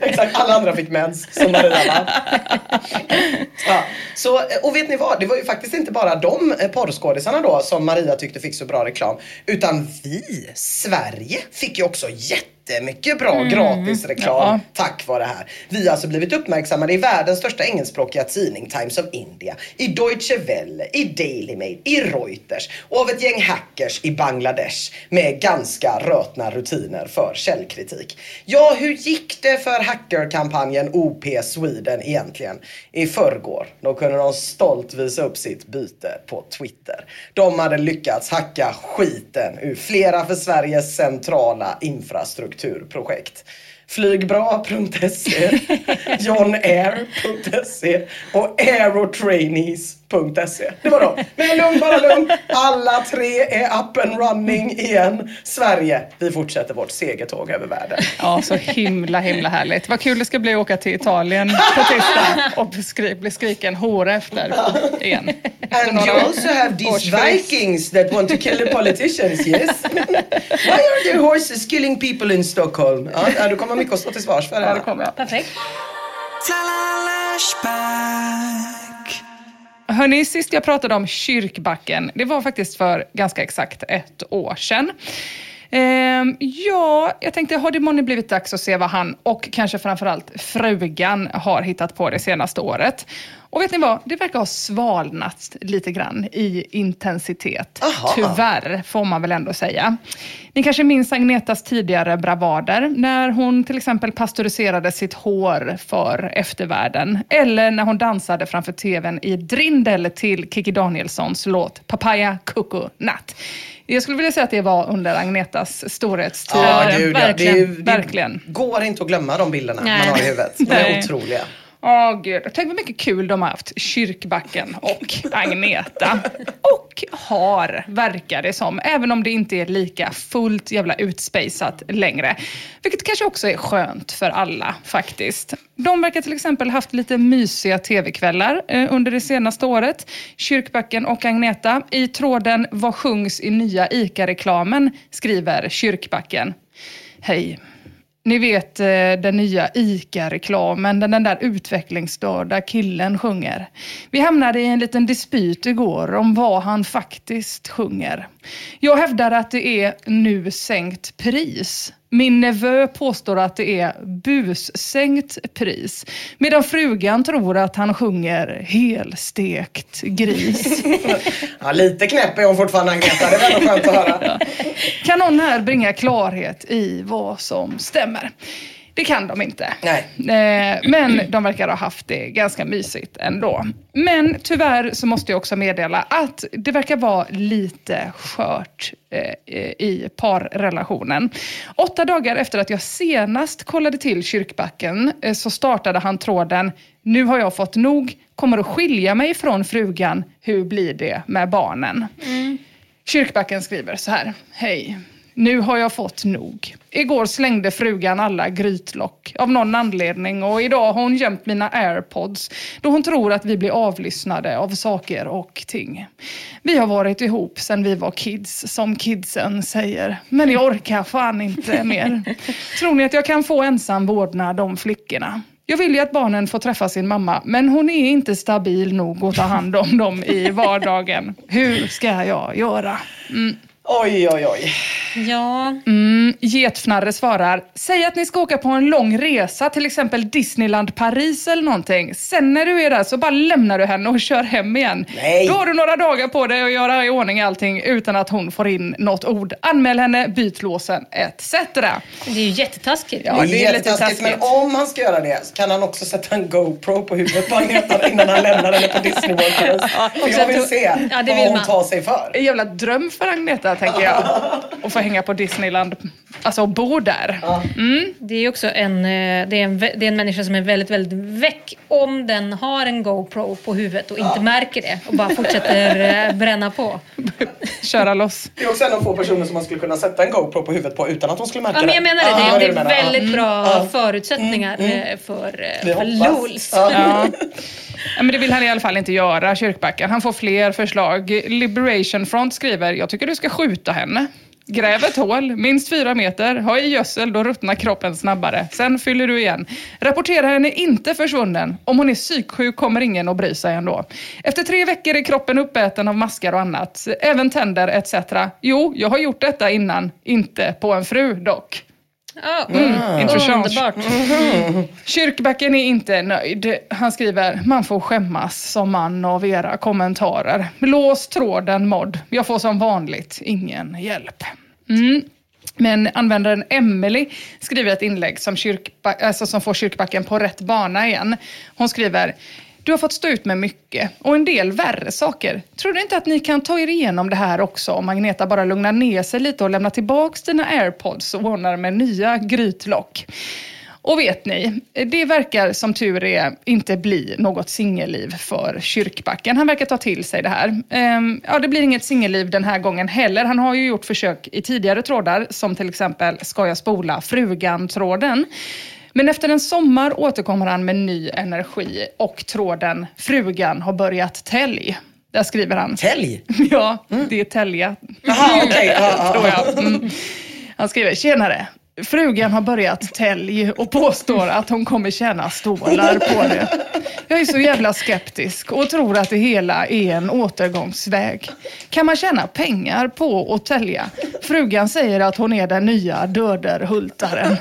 Exakt, alla andra fick mens som Maria vann. ja, så, och vet ni vad? Det var ju faktiskt inte bara de eh, porrskådisarna då som Maria tyckte fick så bra reklam. Utan vi, Sverige, fick ju också jättemycket bra gratis reklam Ja. tack vare det här. Vi har alltså blivit uppmärksammade i världens största engelskspråkiga tidning Times of India, i Deutsche Welle, i Daily Mail, i Reuters och av ett gäng hackers i Bangladesh med ganska rötna rutiner för källkritik. Ja, hur gick det för hackerkampanjen OP Sweden egentligen? I förrgår, då kunde de stolt visa upp sitt byte på Twitter. De hade lyckats hacka skiten ur flera för Sveriges centrala infrastrukturprojekt. Flygbra.se, johnair.se och aerotrainees.se. Det var de. Men lugn, bara lugn. Alla tre är up and running igen. Sverige, vi fortsätter vårt segertåg över världen. Ja, så himla himla härligt. Vad kul det ska bli att åka till Italien på tisdag och skri bli skriken hora efter igen. And you also have these. Vikings that want to kill the politicians, yes? Why are the horses killing people in Stockholm? Ja, du kommer mycket att stå till svars för det Ja, här. det kommer jag. Perfekt. Hörni, sist jag pratade om kyrkbacken, det var faktiskt för ganska exakt ett år sedan. Ehm, ja, jag tänkte, har det månne blivit dags att se vad han och kanske framförallt frugan har hittat på det senaste året? Och vet ni vad? Det verkar ha svalnat lite grann i intensitet. Aha. Tyvärr, får man väl ändå säga. Ni kanske minns Agnetas tidigare bravader, när hon till exempel pasteuriserade sitt hår för eftervärlden. Eller när hon dansade framför tvn i drindel till Kikki Danielssons låt Papaya Cuckoo Nut. Jag skulle vilja säga att det var under Agnetas storhetstid. Ja, gud, ja. Det, är verkligen. ju- det verkligen. går inte att glömma de bilderna Nej. man har i huvudet. De är otroliga. Åh gud, tänk vad mycket kul de har haft, Kyrkbacken och Agneta. Och har, verkar det som, även om det inte är lika fullt jävla utspejsat längre. Vilket kanske också är skönt för alla faktiskt. De verkar till exempel haft lite mysiga tv-kvällar eh, under det senaste året. Kyrkbacken och Agneta. I tråden Vad sjungs i nya ICA-reklamen skriver Kyrkbacken. Hej. Ni vet eh, den nya ICA-reklamen, där den där utvecklingsstörda killen sjunger. Vi hamnade i en liten dispyt igår om vad han faktiskt sjunger. Jag hävdar att det är nu sänkt pris. Min nevö påstår att det är bussänkt pris. Medan frugan tror att han sjunger helstekt gris. Ja, lite knäpp är hon fortfarande Agneta. Det ändå skönt att höra. Kan någon här bringa klarhet i vad som stämmer? Det kan de inte. Nej. Eh, men de verkar ha haft det ganska mysigt ändå. Men tyvärr så måste jag också meddela att det verkar vara lite skört eh, i parrelationen. Åtta dagar efter att jag senast kollade till kyrkbacken eh, så startade han tråden Nu har jag fått nog, kommer att skilja mig från frugan, hur blir det med barnen? Kyrkbacken skriver så här. Hej. Nu har jag fått nog. Igår slängde frugan alla grytlock av någon anledning och idag har hon gömt mina airpods då hon tror att vi blir avlyssnade av saker och ting. Vi har varit ihop sedan vi var kids, som kidsen säger. Men jag orkar fan inte mer. Tror ni att jag kan få ensam vårdnad om flickorna? Jag vill ju att barnen får träffa sin mamma, men hon är inte stabil nog att ta hand om dem i vardagen. Hur ska jag göra? Oj, oj, oj. Ja, Mm, Getfnarre svarar, säg att ni ska åka på en lång resa, till exempel Disneyland Paris eller någonting. Sen när du är där så bara lämnar du henne och kör hem igen. Nej. Då har du några dagar på dig att göra i ordning allting utan att hon får in något ord. Anmäl henne, byt låsen, etc. det är ju jättetaskigt. Ja, det är, det är lite jättetaskigt. Men taskigt. om han ska göra det så kan han också sätta en GoPro på huvudet på Agneta innan han lämnar henne på Disney World. För jag vill se Ja, det vad vill hon man. tar sig för. En jävla dröm för Agneta, tänker jag. Att få hänga på Disneyland, alltså och bo där. Det är också en, eh, det är en, det är en människa som är väldigt, väldigt väck om den har en GoPro på huvudet och inte märker det och bara fortsätter eh, bränna på. Köra loss. Det är också en av få personer som man skulle kunna sätta en GoPro på huvudet på utan att hon skulle märka Ja, men jag det. menar det. Det, det är väldigt bra förutsättningar eh, för, Vi eh, för hoppas. LOLs. Ja. Ja. Men det vill han i alla fall inte göra, Kyrkbacken. Han får fler förslag. Liberation Front skriver, jag tycker du ska skjuta henne. Gräv ett hål, minst fyra meter, ha i gödsel, då ruttnar kroppen snabbare. Sen fyller du igen. Rapportera henne inte försvunnen. Om hon är psyksjuk kommer ingen att bry sig ändå. Efter tre veckor är kroppen uppäten av maskar och annat. Även tänder etc. Jo, jag har gjort detta innan. Inte på en fru dock. Ja, Intressant. Underbart. Kyrkbacken är inte nöjd. Han skriver, man får skämmas som man av era kommentarer. Lås tråden mod. Jag får som vanligt ingen hjälp. Mm. Men användaren Emily skriver ett inlägg som, kyrkba- alltså som får kyrkbacken på rätt bana igen. Hon skriver, du har fått stå ut med mycket och en del värre saker. Tror du inte att ni kan ta er igenom det här också om Agneta bara lugnar ner sig lite och lämnar tillbaks dina airpods och ordnar med nya grytlock? Och vet ni, det verkar som tur är inte bli något singelliv för Kyrkbacken. Han verkar ta till sig det här. Ehm, ja, det blir inget singelliv den här gången heller. Han har ju gjort försök i tidigare trådar, som till exempel Ska jag spola frugan-tråden. Men efter en sommar återkommer han med ny energi och tråden Frugan har börjat tälj. Där skriver han. Tälj? Ja, det är tälja. Jaha, okej. Ja, tror jag. Mm. Han skriver, tjenare. Frugan har börjat tälj och påstår att hon kommer tjäna stålar på det. Jag är så jävla skeptisk och tror att det hela är en återgångsväg. Kan man tjäna pengar på att tälja? Frugan säger att hon är den nya döderhultaren.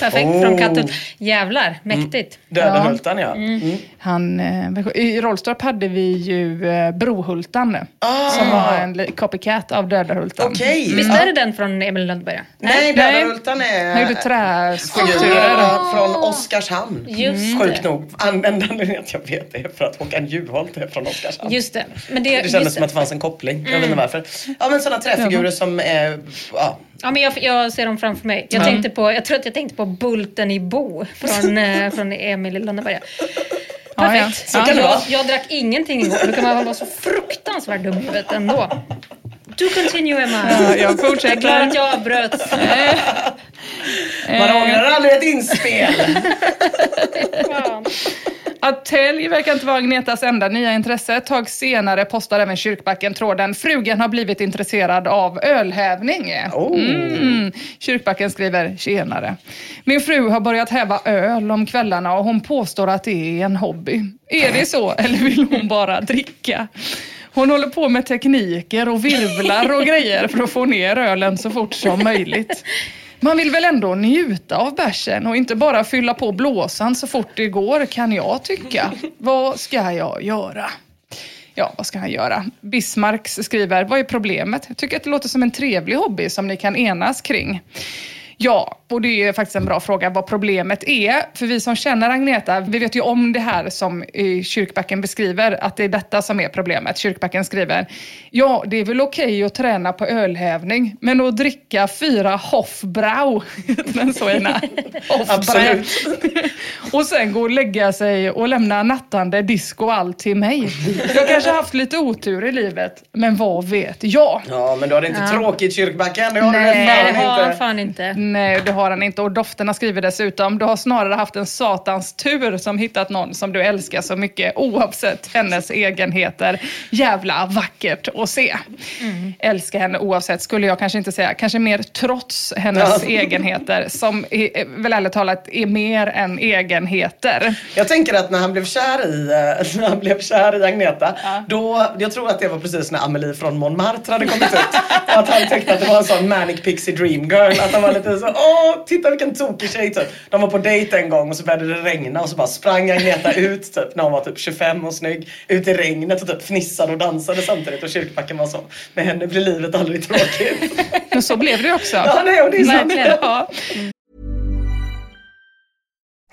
Perfekt Oh. från katten. Jävlar, mäktigt. Dödenhultan ja. Mm. Han, eh, I Rollstorp hade vi ju eh, Brohultan Ah. som var en copycat av Dödarhultan. Okej. Visst Ja. är det den från Emil Lundberga? Nej, Nej. Dödenhultan är... Han gjorde träskulpturer. Ja, från Oskarshamn. Just Sjukt det. nog. Användande att jag vet det är för att Håkan Juholt är från Oskarshamn. Just det. Men det, Det just kändes som att det fanns en koppling. Jag vet inte varför. Ja men sådana träfigurer som är... Ja. Ja, men jag, jag ser dem framför mig. Jag, tänkte på, jag tror att jag tänkte på Bulten i Bo från, eh, från Emil i Lönneberga. Ja, Perfekt. ja. Så kan det jag, jag drack ingenting igår. Då kan man vara så fruktansvärt dum i huvudet ändå. Do continue Emma. Ja, jag Jag är glad fortsätter. att jag avbröt. Man ångrar aldrig ett inspel. Att tälj verkar inte vara Agnetas enda nya intresse. Ett tag senare postar även Kyrkbacken tråden “Frugan har blivit intresserad av ölhävning”. Oh. Mm. Kyrkbacken skriver “Tjenare. Min fru har börjat häva öl om kvällarna och hon påstår att det är en hobby. Är det så eller vill hon bara dricka?” Hon håller på med tekniker och virvlar och grejer för att få ner ölen så fort som möjligt. Man vill väl ändå njuta av bärsen och inte bara fylla på blåsan så fort det går kan jag tycka. Vad ska jag göra? Ja, vad ska han göra? Bismarck skriver, vad är problemet? Jag tycker att det låter som en trevlig hobby som ni kan enas kring. Ja, och det är faktiskt en bra fråga vad problemet är. För vi som känner Agneta, vi vet ju om det här som Kyrkbacken beskriver, att det är detta som är problemet. Kyrkbacken skriver, ja det är väl okej okay att träna på ölhävning, men att dricka fyra Hofbrau, den så ena. Absolut. och sen gå och lägga sig och lämna nattande disco och allt till mig. Jag kanske haft lite otur i livet, men vad vet jag? Ja, men du har det inte Ja. tråkigt Kyrkbacken. Det har Nej. du Nej, väl det fan har han inte. fan inte. Nej, det har han inte. Och dofterna skriver dessutom, du har snarare haft en satans tur som hittat någon som du älskar så mycket oavsett hennes egenheter. Jävla vackert att se. Älskar henne oavsett, skulle jag kanske inte säga. Kanske mer trots hennes Ja. egenheter som är, väl ärligt talat är mer än egenheter. Jag tänker att när han blev kär i, eh, när han blev kär i Agneta, då, jag tror att det var precis när Amelie från Montmartre hade kommit ut. Att han tyckte att det var en sån manic pixie dream girl. Att han var lite så, åh titta vilken tokig tjej typ. De var på dejt en gång och så började det regna och så bara sprang Agneta ut typ när hon var typ 25 och snygg. Ut i regnet och typ fnissade och dansade samtidigt och kyrkbacken var så, med henne blir livet aldrig tråkigt. Men så blev det också. ja nej och det är sant. Ja.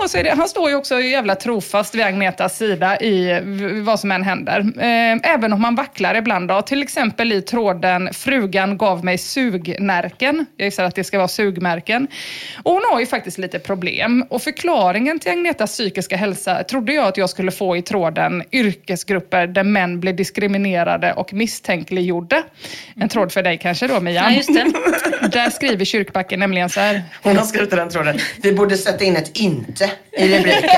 Ja, så är det. Han står ju också jävla trofast vid Agnetas sida i vad som än händer. Eh, Även om han vacklar ibland. Då. Till exempel i tråden “Frugan gav mig sugnärken”. Jag gissar att det ska vara sugmärken. Och hon har ju faktiskt lite problem. Och förklaringen till Agnetas psykiska hälsa trodde jag att jag skulle få i tråden “Yrkesgrupper där män blir diskriminerade och misstänkliggjorda”. En tråd för dig kanske då, Mia? Ja, just det. Där skriver Kyrkbacken nämligen så här. Hon har skrivit den tråden. Vi borde sätta in ett inte Bosse i rubriken.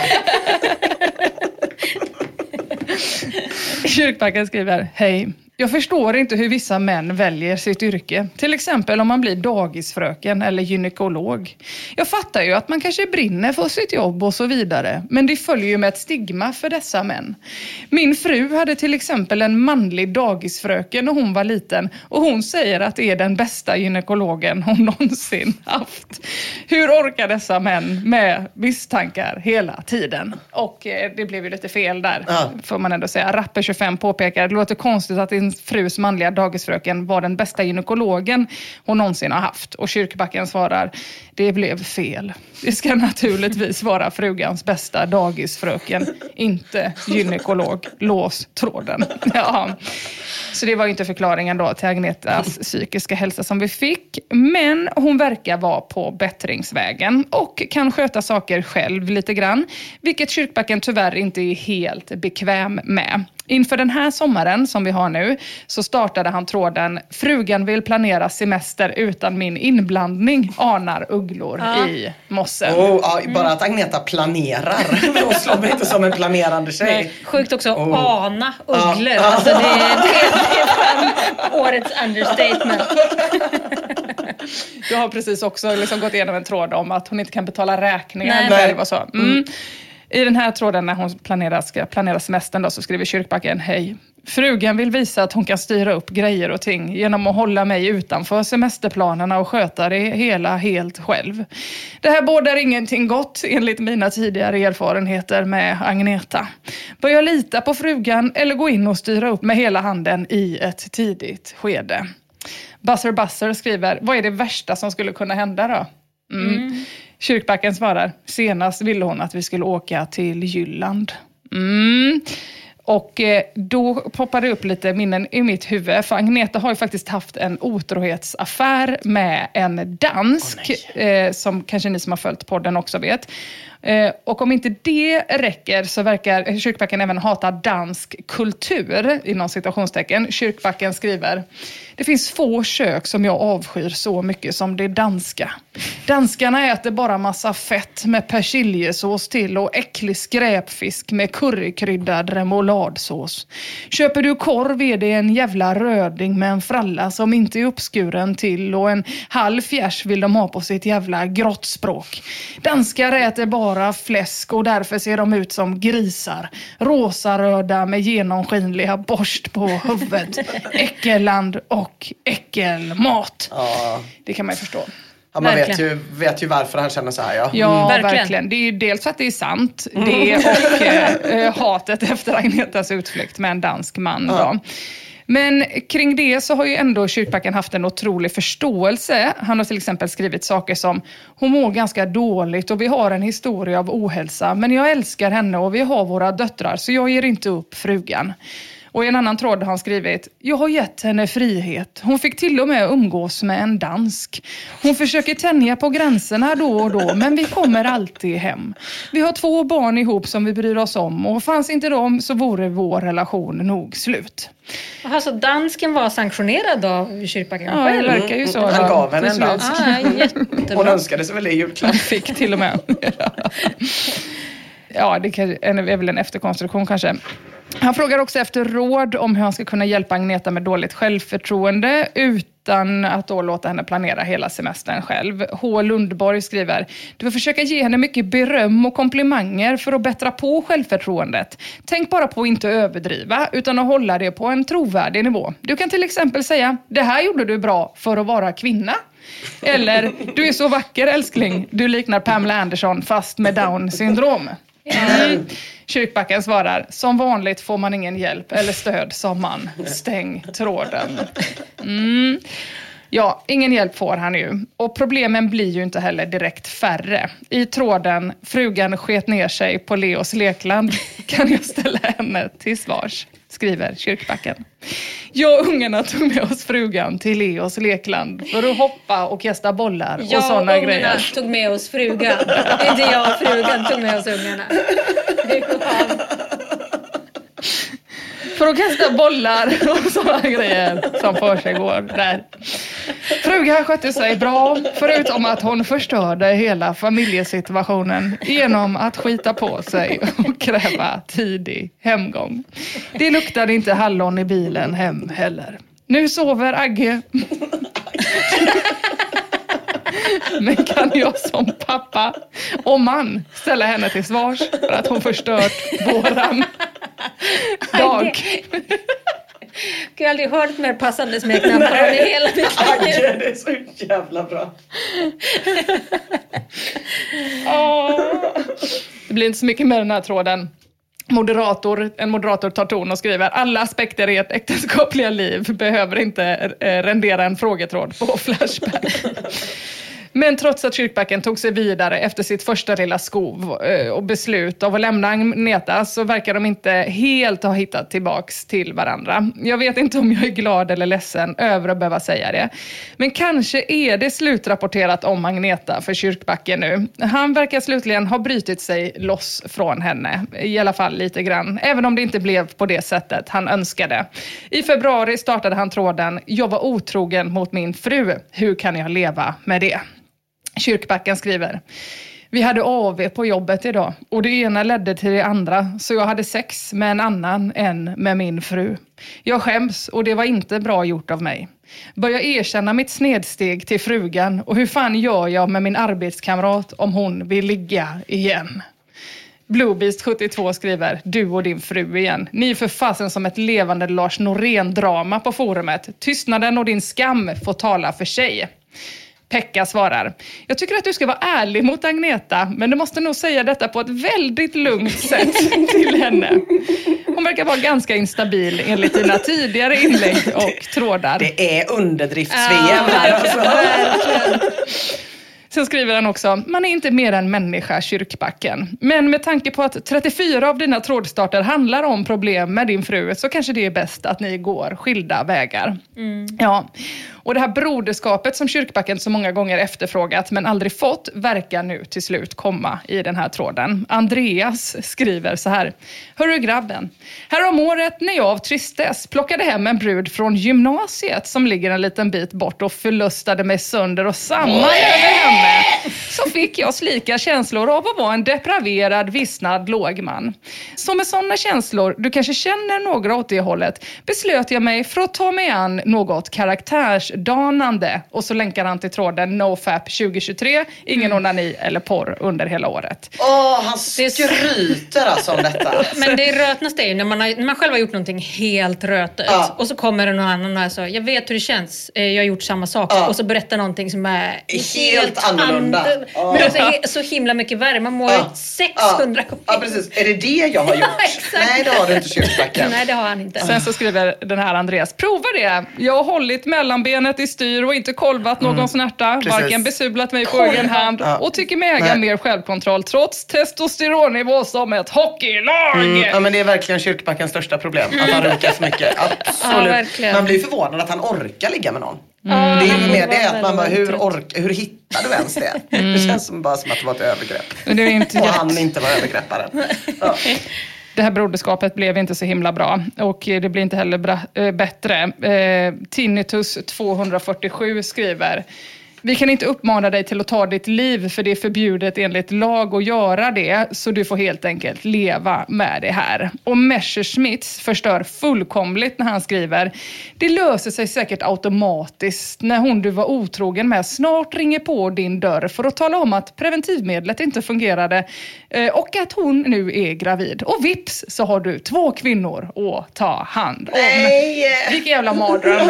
Kyrkbacken skriver, hej. Jag förstår inte hur vissa män väljer sitt yrke. Till exempel om man blir dagisfröken eller gynekolog. Jag fattar ju att man kanske brinner för sitt jobb och så vidare. Men det följer ju med ett stigma för dessa män. Min fru hade till exempel en manlig dagisfröken när hon var liten. Och hon säger att det är den bästa gynekologen hon någonsin haft. Hur orkar dessa män med misstankar hela tiden? Och eh, det blev ju lite fel där, Ja. får man ändå säga. Rapper25 påpekar, det låter konstigt att frus manliga dagisfröken var den bästa gynekologen hon någonsin har haft. Och Kyrkbacken svarar, det blev fel. Det ska naturligtvis vara frugans bästa dagisfröken, inte gynekolog. Lås tråden. Ja. Så det var ju inte förklaringen då till Agnetas psykiska hälsa som vi fick. Men hon verkar vara på bättringsvägen och kan sköta saker själv lite grann. Vilket Kyrkbacken tyvärr inte är helt bekväm med. Inför den här sommaren som vi har nu så startade han tråden “Frugan vill planera semester utan min inblandning, anar ugglor Ja. i mossen”. Oh, ja, bara att Agneta planerar. Hon slår mig inte som en planerande tjej. Nej, sjukt också Oh. ana ugglor. Ja. Alltså det, det, det är fan årets understatement. Jag har precis också liksom gått igenom en tråd om att hon inte kan betala räkningar Nej. själv och så. Mm. I den här tråden när hon planerar, ska planera semestern då, så skriver Kyrkbacken, hej. Frugan vill visa att hon kan styra upp grejer och ting genom att hålla mig utanför semesterplanerna och sköta det hela helt själv. Det här bådar ingenting gott enligt mina tidigare erfarenheter med Agneta. Bör jag lita på frugan eller gå in och styra upp med hela handen i ett tidigt skede? Buzzer Buzzer skriver, vad är det värsta som skulle kunna hända då? Mm. mm. Kyrkbacken svarar, senast ville hon att vi skulle åka till Jylland. Mm. Och eh, då poppar det upp lite minnen i mitt huvud. För Agneta har ju faktiskt haft en otrohetsaffär med en dansk. eh, som kanske ni som har följt podden också vet. Eh, och om inte det räcker så verkar Kyrkbacken även hata dansk kultur, inom citationstecken. Kyrkbacken skriver, det finns få kök som jag avskyr så mycket som det danska. Danskarna äter bara massa fett med persiljesås till och äcklig skräpfisk med currykryddad remouladsås. Köper du korv är det en jävla röding med en fralla som inte är uppskuren till och en halv fjärs vill de ha på sitt jävla grottspråk. Danskar äter bara fläsk och därför ser de ut som grisar. Rosaröda med genomskinliga borst på huvudet. Äckelland och äckelmat. Ja. Det kan man ju förstå. Ja, man vet ju, vet ju varför han känner så här ja. Ja, Verkligen. verkligen. Det är ju dels att det är sant, det och eh, eh, hatet efter Agnetas utflykt med en dansk man. Då. Men kring det så har ju ändå Kyrkbacken haft en otrolig förståelse. Han har till exempel skrivit saker som “Hon mår ganska dåligt och vi har en historia av ohälsa, men jag älskar henne och vi har våra döttrar så jag ger inte upp frugan”. Och i en annan tråd har han skrivit, jag har gett henne frihet. Hon fick till och med umgås med en dansk. Hon försöker tänja på gränserna då och då, men vi kommer alltid hem. Vi har två barn ihop som vi bryr oss om och fanns inte de så vore vår relation nog slut. Alltså dansken var sanktionerad av Kyrkbacken Ja, det själv? verkar ju så. Han då, gav henne en slut. dans. Ah, Hon önskade sig väl det i julklapp. Fick till och med. Ja, det är väl en efterkonstruktion kanske. Han frågar också efter råd om hur han ska kunna hjälpa Agneta med dåligt självförtroende utan att då låta henne planera hela semestern själv. H. Lundborg skriver, du får försöka ge henne mycket beröm och komplimanger för att bättra på självförtroendet. Tänk bara på att inte överdriva, utan att hålla det på en trovärdig nivå. Du kan till exempel säga, det här gjorde du bra för att vara kvinna. Eller, du är så vacker älskling, du liknar Pamela Anderson fast med down syndrom. Kyrkbacken svarar, som vanligt får man ingen hjälp eller stöd som man. Stäng tråden. Mm. Ja, ingen hjälp får han ju. Och problemen blir ju inte heller direkt färre. I tråden, frugan sket ner sig på Leos lekland, kan jag ställa henne till svars, skriver Kyrkbacken. Jag och ungarna tog med oss frugan till Leos lekland för att hoppa och kasta bollar och Jag och sådana ungarna grejer. tog med oss frugan. Inte jag och frugan tog med oss ungarna. För att kasta bollar och sådana grejer som för sig går där. Frugan skötte sig bra, förutom att hon förstörde hela familjesituationen genom att skita på sig och kräva tidig hemgång. Det luktade inte hallon i bilen hem heller. Nu sover Agge. Men kan jag som pappa och man ställa henne till svars för att hon förstört våran dag? Jag har aldrig hört mer passande smeknamn på honom i hela mitt liv. Agge, det är så jävla bra. Det blir inte så mycket med den här tråden. Moderator, en moderator tar ton och skriver alla aspekter i ett äktenskapliga liv behöver inte eh, rendera en frågetråd på Flashback. Men trots att Kyrkbacken tog sig vidare efter sitt första lilla skov eh, och beslut av att lämna Agneta så verkar de inte helt ha hittat tillbaks till varandra. Jag vet inte om jag är glad eller ledsen över att behöva säga det. Men kanske är det slutrapporterat om Agneta för Kyrkbacken nu. Han verkar slutligen ha brutit sig loss från henne, i alla fall lite grann. Även om det inte blev på det sättet han önskade. I februari startade han tråden “Jag var otrogen mot min fru. Hur kan jag leva med det?” Kyrkbacken skriver vi hade AV på jobbet idag och det ena ledde till det andra, så jag hade sex med en annan än med min fru. Jag skäms och det var inte bra gjort av mig. Börja erkänna mitt snedsteg till frugan och hur fan gör jag med min arbetskamrat om hon vill ligga igen? Bluebeast72 skriver, du och din fru igen. Ni är för fasen som ett levande Lars Norén-drama på forumet. Tystnaden och din skam får tala för sig. Pekka svarar, jag tycker att du ska vara ärlig mot Agneta, men du måste nog säga detta på ett väldigt lugnt sätt till henne. Hon verkar vara ganska instabil enligt dina tidigare inlägg och trådar. Det är underdrifts-VM här alltså. Sen skriver han också, man är inte mer än människa, Kyrkbacken. Men med tanke på att 34 av dina trådstarter handlar om problem med din fru så kanske det är bäst att ni går skilda vägar. Mm. Ja. Och det här broderskapet som Kyrkbacken så många gånger efterfrågat men aldrig fått verkar nu till slut komma i den här tråden. Andreas skriver så här. Hörru grabben, här om året när jag av tristess plockade hem en brud från gymnasiet som ligger en liten bit bort och förlustade mig sönder och samman över henne så fick jag slika känslor av att vara en depraverad, vissnad lågman. Så med sådana känslor, du kanske känner några åt det hållet, beslöt jag mig för att ta mig an något karaktärs danande. Och så länkar han till tråden NoFap 2023, ingen mm. onani eller porr under hela året. Åh, han skryter alltså om detta. Men det rötnaste är ju när man, har, när man själv har gjort någonting helt rötet ja. och så kommer det någon annan och säger jag vet hur det känns, eh, jag har gjort samma sak ja. och så berättar någonting som är helt, helt annorlunda. And, oh. Men också så himla mycket värre, man mår ja. 600 gånger. Ja, precis. Är det det jag har gjort? Nej, det har du inte Kyrkbacken. Nej, det har han inte. Sen så skriver den här Andreas, prova det. Jag har hållit mellanbenet i styr och inte kolvat någon mm. snärta, Precis. varken besudlat mig på egen hand ja. och tycker mig äga Nej. mer självkontroll trots testosteronnivå som ett hockeylag. Mm. Ja, men det är verkligen Kyrkbackens största problem, att han runkar för mycket. Absolut. Ja, Man blir förvånad att han orkar ligga med någon. Mm. Det är ju mer det att man bara, hur, ork, hur hittar du ens det? Mm. Det känns som bara som att det var ett övergrepp. Det är inte och han inte var övergrepparen. Ja. det här broderskapet blev inte så himla bra och det blir inte heller bra, äh, bättre. Äh, Tinnitus 247 skriver vi kan inte uppmana dig till att ta ditt liv för det är förbjudet enligt lag att göra det. Så du får helt enkelt leva med det här. Och Messerschmitts förstör fullkomligt när han skriver Det löser sig säkert automatiskt när hon du var otrogen med snart ringer på din dörr för att tala om att preventivmedlet inte fungerade eh, och att hon nu är gravid. Och vips så har du två kvinnor att ta hand om. Nej! Vilken jävla mardröm.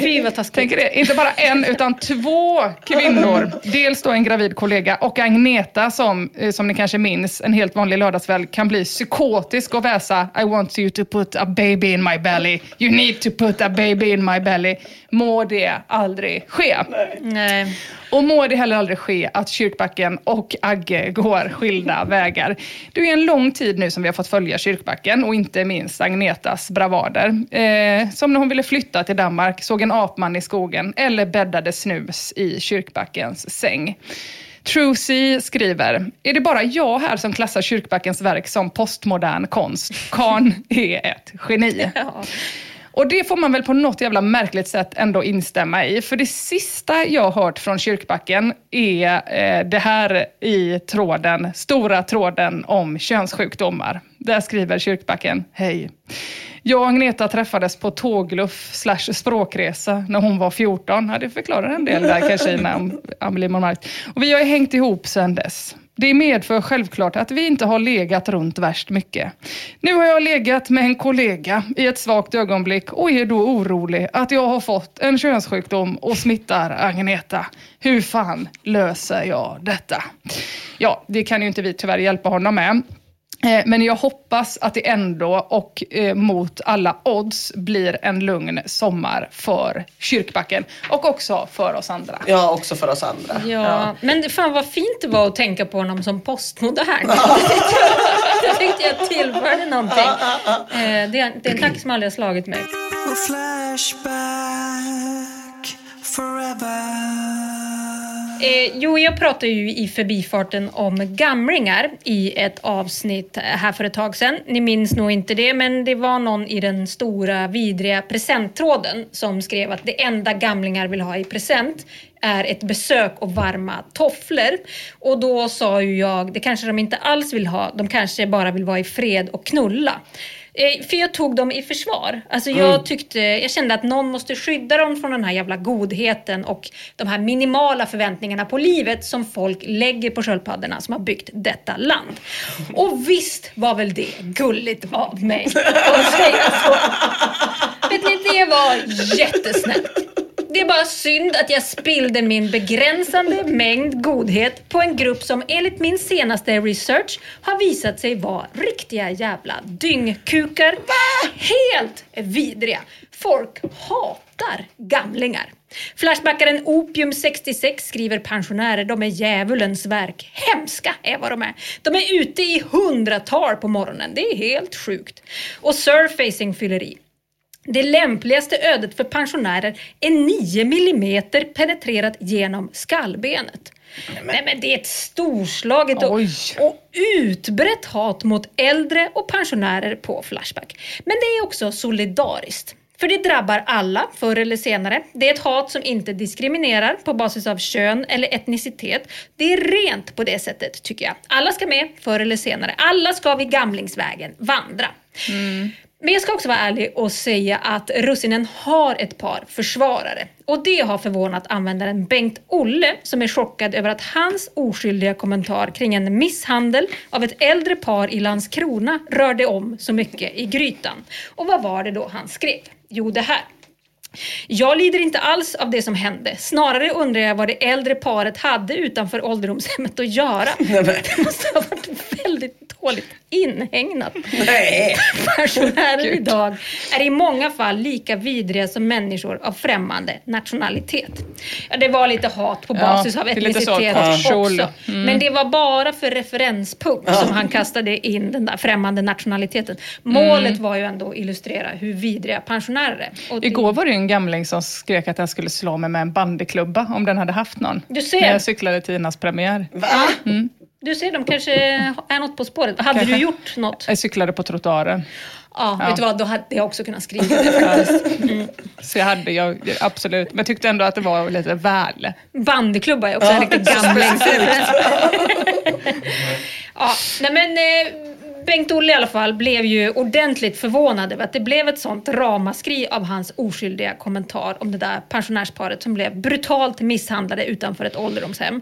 Gud vad taskigt. Tänker det. Inte bara en utan två kvinnor. Dels då en gravid kollega och Agneta som, eh, som ni kanske minns, en helt vanlig lördagskväll kan bli psykotisk och väsa I want you to put a baby in my belly. You need to put a baby in my belly. Må det aldrig ske. Nej. Och må det heller aldrig ske att Kyrkbacken och Agge går skilda vägar. Det är en lång tid nu som vi har fått följa Kyrkbacken och inte minst Agnetas bravader. Eh, som när hon ville flytta till Danmark, såg en apman i skogen eller bäddade snus i Kyrkbackens säng. Trucy skriver, är det bara jag här som klassar Kyrkbackens verk som postmodern konst? Kan är ett geni. Ja. Och det får man väl på något jävla märkligt sätt ändå instämma i. För det sista jag hört från Kyrkbacken är eh, det här i tråden, stora tråden om könssjukdomar. Där skriver Kyrkbacken, hej. Jag och Agneta träffades på tågluff slash språkresa när hon var 14. Ja, det förklarar en del där kanske innan Amelie Monmark. Och vi har hängt ihop sedan dess. Det medför självklart att vi inte har legat runt värst mycket. Nu har jag legat med en kollega i ett svagt ögonblick och är då orolig att jag har fått en könssjukdom och smittar Agneta. Hur fan löser jag detta? Ja, det kan ju inte vi tyvärr hjälpa honom med. Eh, Men jag hoppas att det ändå och eh, mot alla odds blir en lugn sommar för Kyrkbacken och också för oss andra. Ja, också för oss andra. Ja, men fan vad fint det var att tänka på honom som postmodern. jag tyckte jag tillförde någonting. Eh, Det är, det är en tanke som aldrig har slagit mig. Flashback forever. Eh, jo, jag pratade ju i förbifarten om gamlingar i ett avsnitt här för ett tag sedan. Ni minns nog inte det, men det var någon i den stora vidriga presenttråden som skrev att det enda gamlingar vill ha i present är ett besök och varma tofflor. Och då sa ju jag, det kanske de inte alls vill ha, de kanske bara vill vara i fred och knulla. Eh, För jag tog dem i försvar. Alltså jag, tyckte, jag kände att någon måste skydda dem från den här jävla godheten och de här minimala förväntningarna på livet som folk lägger på sköldpaddorna som har byggt detta land. Och visst var väl det gulligt av mig att säga så. Vet ni, det var jättesnällt. Det är bara synd att jag spillde min begränsande mängd godhet på en grupp som enligt min senaste research har visat sig vara riktiga jävla dyngkukar. Helt vidriga. Folk hatar gamlingar. Flashbackaren Opium66 skriver pensionärer, de är djävulens verk. Hemska är vad de är. De är ute i hundratal på morgonen. Det är helt sjukt. Och surfacing fyller i. Det lämpligaste ödet för pensionärer är 9 millimeter penetrerat genom skallbenet. Nej, men det är ett storslaget och, och utbrett hat mot äldre och pensionärer på Flashback. Men det är också solidariskt. För det drabbar alla förr eller senare. Det är ett hat som inte diskriminerar på basis av kön eller etnicitet. Det är rent på det sättet tycker jag. Alla ska med förr eller senare. Alla ska vid gamlingsvägen vandra. Men jag ska också vara ärlig och säga att Russinen har ett par försvarare. Och det har förvånat användaren Bengt-Olle som är chockad över att hans oskyldiga kommentar kring en misshandel av ett äldre par i Landskrona rörde om så mycket i grytan. Och vad var det då han skrev? Jo, det här. Jag lider inte alls av det som hände. Snarare undrar jag vad det äldre paret hade utanför ålderdomshemmet att göra. Det måste ha varit väldigt dåligt inhägnat. Nej. Pensionärer idag är i många fall lika vidriga som människor av främmande nationalitet. Ja, det var lite hat på Ja, basis av lite så, etnicitet kjol. också. Men det var bara för referenspunkt som han kastade in den där främmande nationaliteten. Målet var ju ändå att illustrera hur vidriga pensionärer är. Igår var det en gamling som skrek att han skulle slå mig med en bandyklubba om den hade haft någon. Du ser. När jag cyklade till Inas premiär. Va? Du ser, de kanske är något på spåret. Hade Kanske. du gjort något? Jag cyklade på trottoaren. Ja, vet du vad? Då hade jag också kunnat skriva det faktiskt. Mm. Så jag hade, jag, absolut. Men jag tyckte ändå att det var lite väl. Bandyklubba är också en riktig gamlingsreferens. ja, nej men eh, Bengt-Olle i alla fall blev ju ordentligt förvånad över att det blev ett sånt ramaskri av hans oskyldiga kommentar om det där pensionärsparet som blev brutalt misshandlade utanför ett ålderdomshem.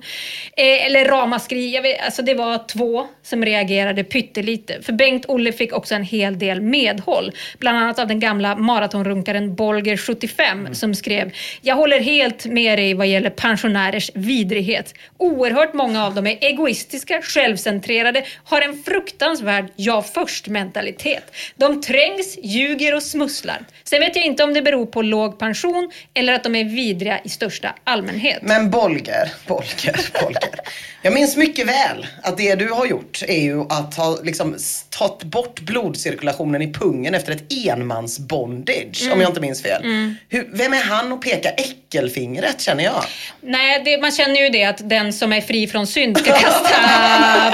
Eh, eller ramaskri, jag vet, alltså det var två som reagerade pyttelite. För Bengt-Olle fick också en hel del medhåll. Bland annat av den gamla maratonrunkaren Bolger 75 som skrev “Jag håller helt med dig vad gäller pensionärers vidrighet. Oerhört många av dem är egoistiska, självcentrerade, har en fruktansvärd jag först-mentalitet. De trängs, ljuger och smusslar. Sen vet jag inte om det beror på låg pension eller att de är vidriga i största allmänhet. Men Bolger, Bolger, Bolger. Jag minns mycket väl att det du har gjort är ju att ha liksom tagit bort blodcirkulationen i pungen efter ett enmansbondage. Mm. Om jag inte minns fel. Hur, vem är han att peka äckelfingret känner jag? Nej, det, man känner ju det att den som är fri från synd ska kasta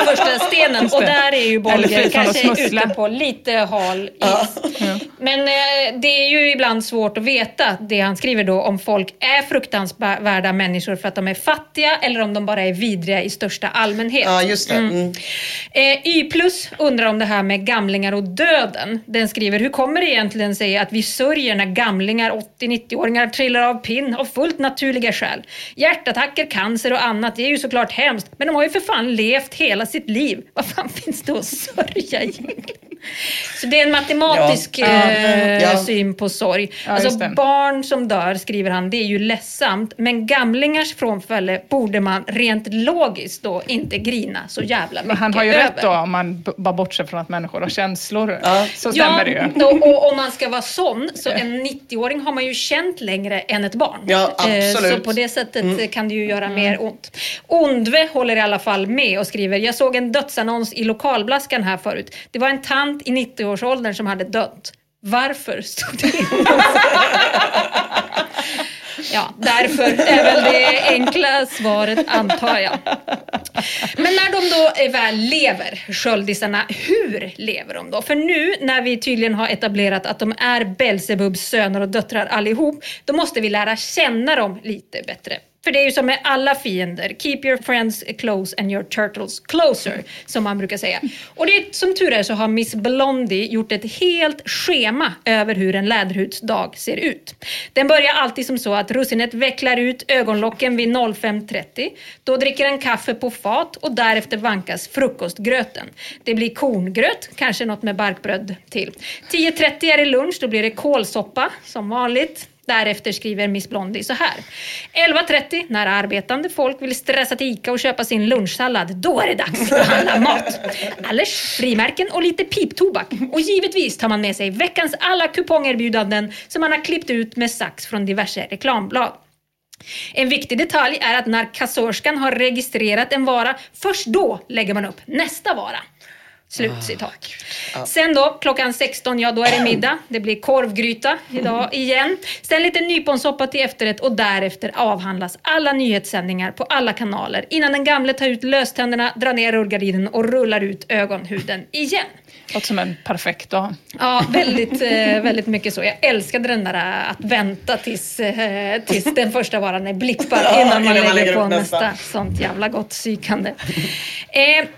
första stenen. Och där är ju Bolger kanske smussla. ute på lite hal is. Men eh, det är ju ibland svårt att veta det han skriver då om folk är fruktansvärda människor för att de är fattiga eller om de bara är vidriga i största allmänhet. Ja, just det. Mm. Eh, y plus undrar om det här med gamlingar och döden. Den skriver, hur kommer det egentligen sig att vi sörjer när gamlingar, 80-90-åringar trillar av pinn av fullt naturliga skäl? Hjärtattacker, cancer och annat, det är ju såklart hemskt. Men de har ju för fan levt hela sitt liv. Vad fan finns det att sörja egentligen? Så det är en matematisk Ja. eh, Ja. syn på sorg. Ja, alltså barn som dör, skriver han, det är ju ledsamt. Men gamlingars frånfälle borde man rent logiskt då inte grina så jävla mycket Men han har ju över. rätt då om man bara bortser från att människor har känslor. Ja. Så stämmer det ju. då, och om man ska vara sån, så en 90-åring har man ju känt längre än ett barn. Ja, Eh, absolut. Så på det sättet eh, kan det ju göra mer ont. Ondve håller i alla fall med och skriver, jag såg en dödsannons i lokalblaskan här förut. Det var en tant i 90-årsåldern som hade dött. Varför stod det Ja, därför är väl det enkla svaret antar jag. Men när de då väl lever, sköldisarna, hur lever de då? För nu när vi tydligen har etablerat att de är Belsebubs söner och döttrar allihop, då måste vi lära känna dem lite bättre. För det är ju som med alla fiender, keep your friends close and your turtles closer, som man brukar säga. Och det som tur är så har Miss Blondie gjort ett helt schema över hur en läderhudsdag ser ut. Den börjar alltid som så att russinet vecklar ut ögonlocken vid 05.30. Då dricker en kaffe på fat och därefter vankas frukostgröten. Det blir korngröt, kanske något med barkbröd till. 10.30 är det lunch, då blir det kålsoppa som vanligt. Därefter skriver Miss Blondie så här. 11.30 när arbetande folk vill stressa till ICA och köpa sin lunchsallad, då är det dags att handla mat. Allers, frimärken och lite piptobak. Och givetvis tar man med sig veckans alla kupongerbjudanden som man har klippt ut med sax från diverse reklamblad. En viktig detalj är att när kassörskan har registrerat en vara, först då lägger man upp nästa vara. Slutcitat. Sen då, klockan 16, ja då är det middag. Det blir korvgryta idag igen. Sen lite nyponsoppa till efterrätt och därefter avhandlas alla nyhetssändningar på alla kanaler innan den gamle tar ut löständerna, drar ner rullgardinen och rullar ut ögonhuden igen. Låter som en perfekt dag. Ja, väldigt, eh, väldigt mycket så. Jag älskade den där eh, att vänta tills, eh, tills den första varan är blippad innan man lägger på nästa. nästa. Sånt jävla gott psykande. Eh,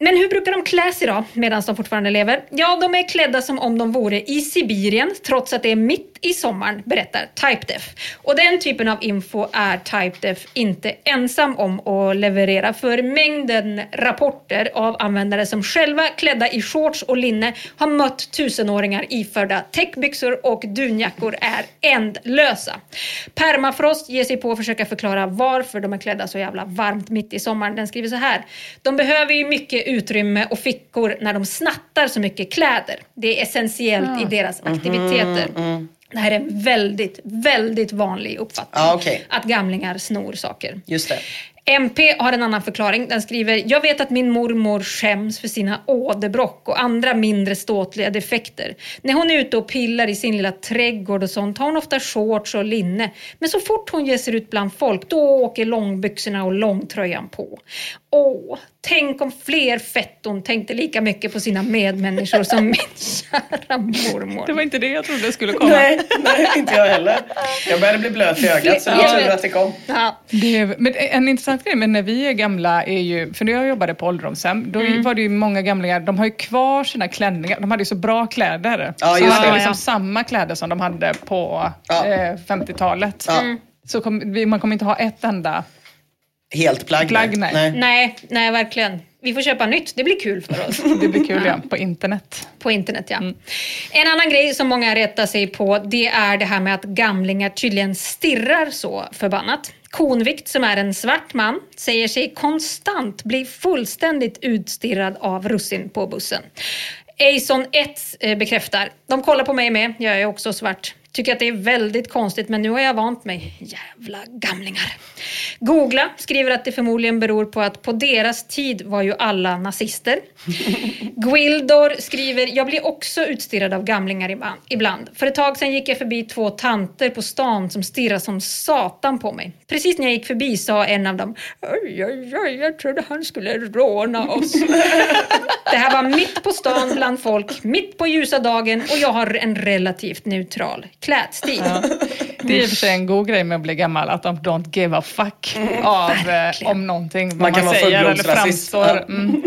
men hur brukar de klä sig då, medan de fortfarande lever? Ja, de är klädda som om de vore i Sibirien, trots att det är mitt i sommaren, berättar Typedef. Och den typen av info är Typedef inte ensam om att leverera, för mängden rapporter av användare som själva klädda i shorts och linne har mött tusenåringar iförda täckbyxor och dunjackor är ändlösa. Permafrost ger sig på att försöka förklara varför de är klädda så jävla varmt mitt i sommaren. Den skriver så här. De behöver ju mycket utrymme och fickor när de snattar så mycket kläder. Det är essentiellt i deras aktiviteter. Det här är en väldigt, väldigt vanlig uppfattning. Ja, okej. Att gamlingar snor saker. Just. MP har en annan förklaring. Den skriver “Jag vet att min mormor skäms för sina åderbråck och andra mindre ståtliga defekter. När hon är ute och pillar i sin lilla trädgård och sånt har hon ofta shorts och linne. Men så fort hon ger sig ut bland folk, då åker långbyxorna och långtröjan på. Åh, tänk om fler fetton tänkte lika mycket på sina medmänniskor som min kära mormor. Det var inte det jag trodde det skulle komma. Nej, nej, inte jag heller. Jag började bli blöt i ögat så det var tur att det kom. Ja. Det är, men en intressant grej med när vi är gamla är ju, för när jag jobbade på ålderdomshem, då Mm. var det ju många gamlingar, de har ju kvar sina klänningar, de hade ju så bra kläder. Ja, så just de hade det. liksom Ja. samma kläder som de hade på Ja. eh, 50-talet. Ja. Så kom, man kommer inte ha ett enda Helt plagg. Plagg, nej. Nej, nej verkligen. Vi får köpa nytt. Det blir kul för oss. Det blir kul ja, på internet. På internet ja. En annan grej som många retar sig på det är det här med att gamlingar tydligen stirrar så förbannat. Konvikt som är en svart man säger sig konstant bli fullständigt utstirrad av russin på bussen. Eison 1 eh, bekräftar. De kollar på mig med, jag är också svart. Tycker att det är väldigt konstigt men nu har jag vant mig. Jävla gamlingar. Googla skriver att det förmodligen beror på att på deras tid var ju alla nazister. Gwildor skriver, jag blir också utstirrad av gamlingar ibland. För ett tag sedan gick jag förbi två tanter på stan som stirrade som satan på mig. Precis när jag gick förbi sa en av dem, oj, oj, oj, jag trodde han skulle råna oss. Det här var mitt på stan bland folk, mitt på ljusa dagen och jag har en relativt neutral klädstil. Det är i och för sig en god grej med att bli gammal, att de don't give a fuck av, eh, om någonting, vad Man man, kan vara säger eller fullblodsrasist. framstår. Ja. Mm.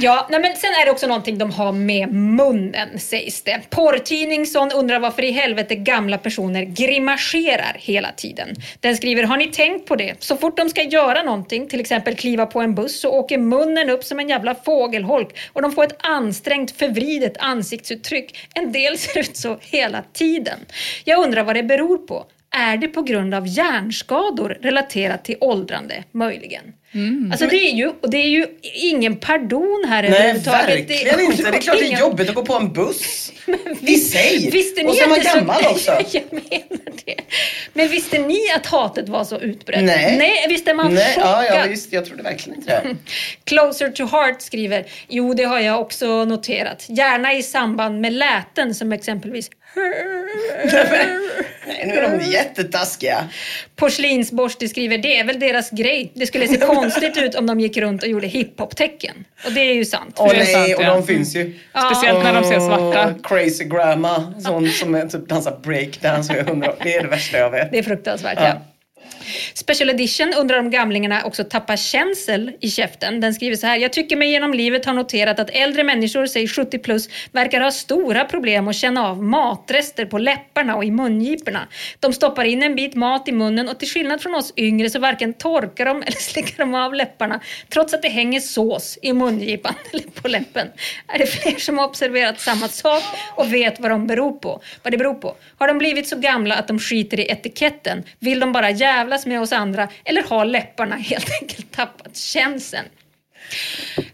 Ja, nej men sen är det också någonting de har med munnen sägs det. Porrtidningsson undrar varför i helvete gamla personer grimaserar hela tiden. Den skriver, har ni tänkt på det? Så fort de ska göra någonting, till exempel kliva på en buss, så åker munnen upp som en jävla fågelholk och de får ett ansträngt, förvridet ansiktsuttryck. En del ser ut så hela tiden. Jag undrar vad det beror på. Är det på grund av hjärnskador relaterat till åldrande, möjligen? Alltså det är, ju, det är ju ingen pardon här Nej, verkligen inte. Det är klart det är jobbigt att gå på en buss. I sig. Visste ni Och så är man det så- gammal också. jag menar det. Men visste ni att hatet var så utbrett? Nej. Nej, visst är man Nej, ja, chockad? ja, visst, jag trodde verkligen inte det. Closer to heart skriver, jo det har jag också noterat. Gärna i samband med läten som exempelvis Nej, nu är de jättetaskiga. Porslinsborste skriver, det är väl deras grej. Det skulle se konstigt ut om de gick runt och gjorde hiphop-tecken. Och det är ju sant. Åh är nej, sant, och ja. de finns ju. Speciellt när de ser svarta. Crazy grandma, sån som är typ dansar breakdance i hundra år. Det är det värsta jag vet. Det är fruktansvärt, Ja. ja. Special Edition undrar om gamlingarna också tappar känsel i käften. Den skriver så här. Jag tycker mig genom livet har noterat att äldre människor, säg 70 plus, verkar ha stora problem att känna av matrester på läpparna och i mungiporna. De stoppar in en bit mat i munnen och till skillnad från oss yngre så varken torkar de eller slickar de av läpparna trots att det hänger sås i mungipan eller på läppen. Är det fler som har observerat samma sak och vet vad, de beror på, vad det beror på? Har de blivit så gamla att de skiter i etiketten? Vill de bara jävlas med oss andra eller har läpparna helt enkelt tappat känseln?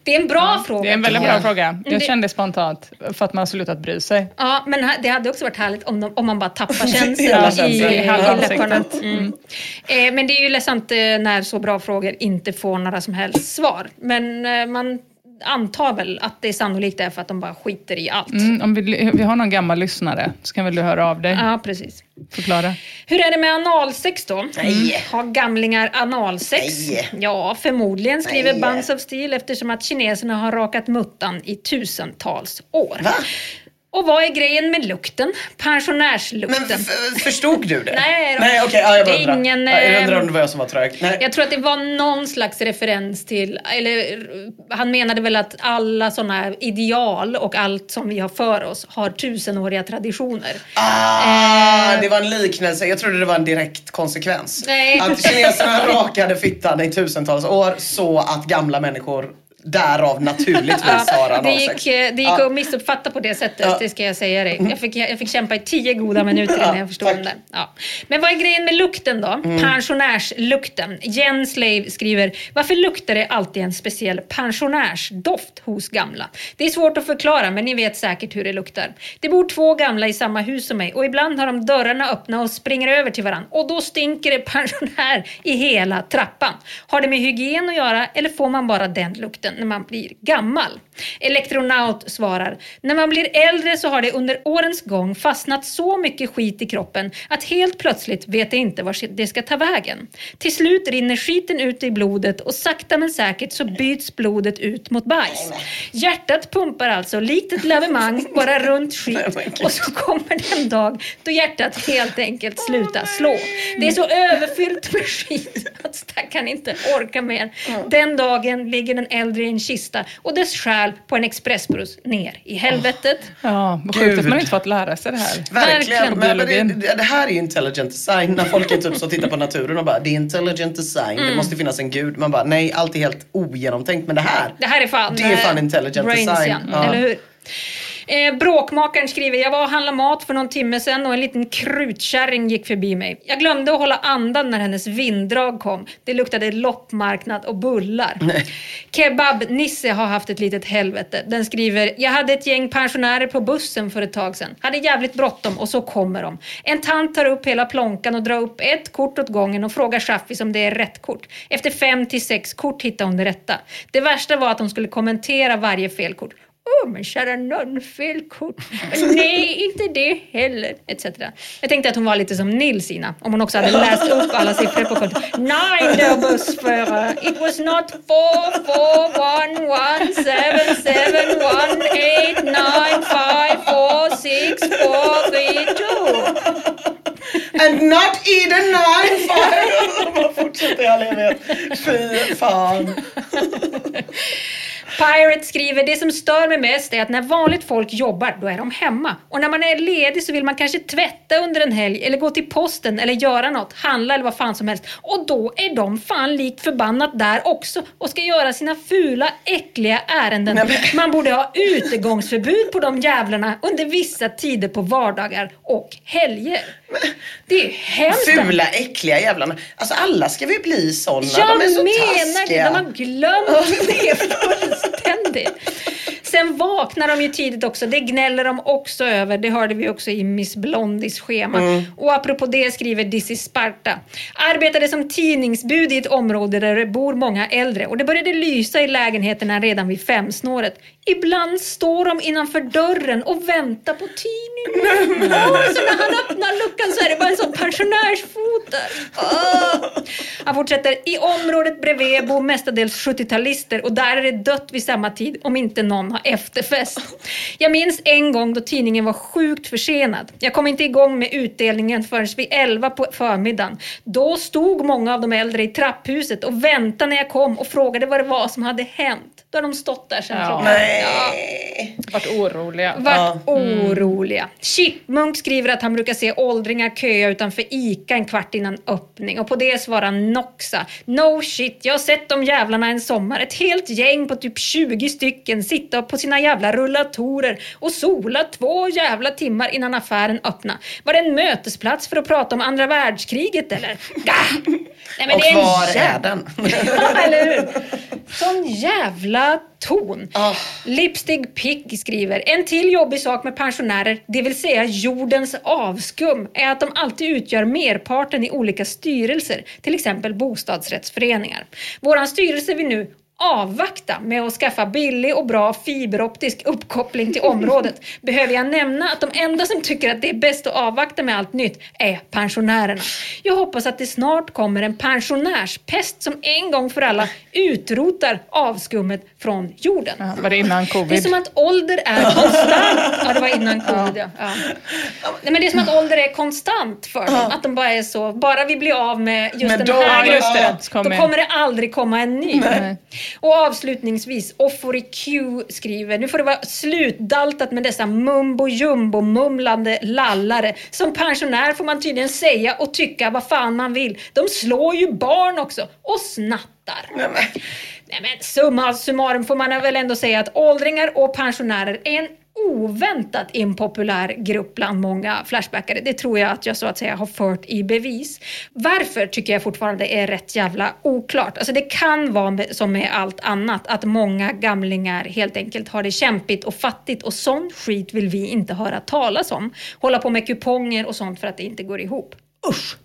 Det är en bra fråga. Det är en väldigt bra jag. fråga. Jag Det- kände spontant för att man har slutat bry sig. Ja, men det hade också varit härligt om, de, om man bara tappar känslan i, i, i läpparna. Mm. Eh, men det är ju ledsamt eh, när så bra frågor inte får några som helst svar. Men eh, man antar väl att det är sannolikt är för att de bara skiter i allt. Mm, om vi, vi har någon gammal lyssnare så kan väl du höra av dig. Ja, precis. Förklara. Hur är det med analsex då? Nej. Har gamlingar analsex? Nej. Ja, förmodligen skriver Nej. Buns of Steel eftersom att kineserna har rakat muttan i tusentals år. Va? Och vad är grejen med lukten? Pensionärslukten. Men f- förstod du det? Nej då. Nej okej, ja, jag bara undrar. ingen, Ja, jag eh, undrar om det var jag som var trög. Nej. Jag tror att det var någon slags referens till, eller han menade väl att alla sådana ideal och allt som vi har för oss har tusenåriga traditioner. Ah, Eh. det var en liknelse. Jag trodde det var en direkt konsekvens. Nej. Att kineserna rakade fittan i tusentals år så att gamla människor därav naturligtvis har det gick, eh, det gick Ja. att missuppfatta på det sättet, Ja. det ska jag säga dig. Jag fick, jag fick kämpa i tio goda minuter innan jag förstod där. Ja. Men vad är grejen med lukten då? Pensionärslukten. Jen Slave skriver, varför luktar det alltid en speciell pensionärsdoft hos gamla? Det är svårt att förklara, men ni vet säkert hur det luktar. Det bor två gamla i samma hus som mig och ibland har de dörrarna öppna och springer över till varandra och då stinker det pensionär i hela trappan. Har det med hygien att göra eller får man bara den lukten när man blir gammal? Elektronaut svarar, när man blir äldre så har det under årens gång fastnat så mycket skit i kroppen att helt plötsligt vet det inte var det ska ta vägen. Till slut rinner skiten ut i blodet och sakta men säkert så byts blodet ut mot bajs. Hjärtat pumpar alltså likt ett lavemang bara runt skit och så kommer det en dag då hjärtat helt enkelt slutar slå. Det är så överfyllt med skit att stackaren inte orkar mer. Den dagen ligger den äldre i en kista och dess själ på en expressbuss ner i helvetet. Ja, vad sjukt att man inte fått lära sig det här. Verkligen. Verkligen. Men, men det, det här är ju intelligent design. När folk är typ så tittar på naturen och bara det är intelligent design. Mm. Det måste finnas en gud. Man bara nej, allt är helt ogenomtänkt. Men det här. Det här är fan, Det är fan eh, intelligent design. Ja. Eller hur? Eh, bråkmakaren skriver, jag var och handlade mat för någon timme sedan och en liten krutkärring gick förbi mig. Jag glömde att hålla andan när hennes vinddrag kom. Det luktade loppmarknad och bullar. Kebab-Nisse har haft ett litet helvete. Den skriver, jag hade ett gäng pensionärer på bussen för ett tag sedan. Hade jävligt bråttom och så kommer de. En tant tar upp hela plånkan och drar upp ett kort åt gången och frågar Chaffis om det är rätt kort. Efter fem till sex kort hittar hon det rätta. Det värsta var att de skulle kommentera varje felkort. Åh, men kära nån, fel kort. Nej, inte det heller. Etc. Jag tänkte att hon var lite som Nils, Ina. Om hon också hade läst upp alla siffror på kortet. Nine, der bussförare. It was not four, four, one, one, seven, seven, one, eight, nine, five, four, six, four, three, two. And not Eden nine five. Bara fortsätter i all evighet. Fy fan. Pirate skriver, det som stör mig mest är att när vanligt folk jobbar, då är de hemma. Och när man är ledig så vill man kanske tvätta under en helg, eller gå till posten, eller göra något, handla eller vad fan som helst. Och då är de fan likt förbannat där också och ska göra sina fula, äckliga ärenden. Man borde ha utegångsförbud på de jävlarna under vissa tider på vardagar och helger. Det är hemskt. Fula, äckliga jävlarna. Alltså alla ska vi bli såna. Jag de är så menar taskiga. det, de har glömt det fullständigt. Sen vaknar de ju tidigt också, det gnäller de också över. Det hörde vi också i Miss Blondies schema. Mm. Och apropå det skriver Dizzy Sparta. Arbetade som tidningsbud i ett område där det bor många äldre och det började lysa i lägenheterna redan vid femsnåret. Ibland står de innanför dörren och väntar på tidningen. Åh, så när han öppnar luckan så är det bara en sån pensionärsfot där. Åh. Han fortsätter. I området bredvid bor mestadels 70-talister och där är det dött vid samma tid om inte någon har efterfest. Jag minns en gång då tidningen var sjukt försenad. Jag kom inte igång med utdelningen förrän vid 11 på förmiddagen. Då stod många av de äldre i trapphuset och väntade när jag kom och frågade vad det var som hade hänt. Då har de stått där sedan Ja. klockan... Nej. Vart oroliga. Vart oroliga. Chipmunk skriver att han brukar se åldringar köa utanför ICA en kvart innan öppning och på det svarar Noxa. No shit, jag har sett de jävlarna en sommar. Ett helt gäng på typ 20 stycken sitta på sina jävla rullatorer och sola två jävla timmar innan affären öppna. Var det en mötesplats för att prata om andra världskriget eller? Gah! Nej, men Och det är en var är jävla- den? Ja, eller hur? Sån jävla ton. Ah. Lipstick Pig skriver, en till jobbig sak med pensionärer, det vill säga jordens avskum, är att de alltid utgör merparten i olika styrelser, till exempel bostadsrättsföreningar. Våran styrelse vill nu avvakta med att skaffa billig och bra fiberoptisk uppkoppling till området behöver jag nämna att de enda som tycker att det är bäst att avvakta med allt nytt är pensionärerna. Jag hoppas att det snart kommer en pensionärspest som en gång för alla utrotar avskummet från jorden. Ja, var det innan Det är covid? som att ålder är konstant. Ja, det var innan covid. Ja. Ja. Nej, men det är som att ålder är konstant för dem. Att de bara är så, bara vi blir av med just Men den då- här gruppen, då kommer det aldrig komma en ny. Och avslutningsvis, Offori Q skriver, nu får det vara slutdaltat med dessa mumbo jumbo mumlande lallare. Som pensionär får man tydligen säga och tycka vad fan man vill. De slår ju barn också och snattar. Nej men summa summarum får man väl ändå säga att åldringar och pensionärer är en oväntat impopulär grupp bland många Flashbackare. Det tror jag att jag så att säga har fört i bevis. Varför tycker jag fortfarande är rätt jävla oklart. Alltså det kan vara med, som med allt annat att många gamlingar helt enkelt har det kämpigt och fattigt och sån skit vill vi inte höra talas om. Hålla på med kuponger och sånt för att det inte går ihop. Usch!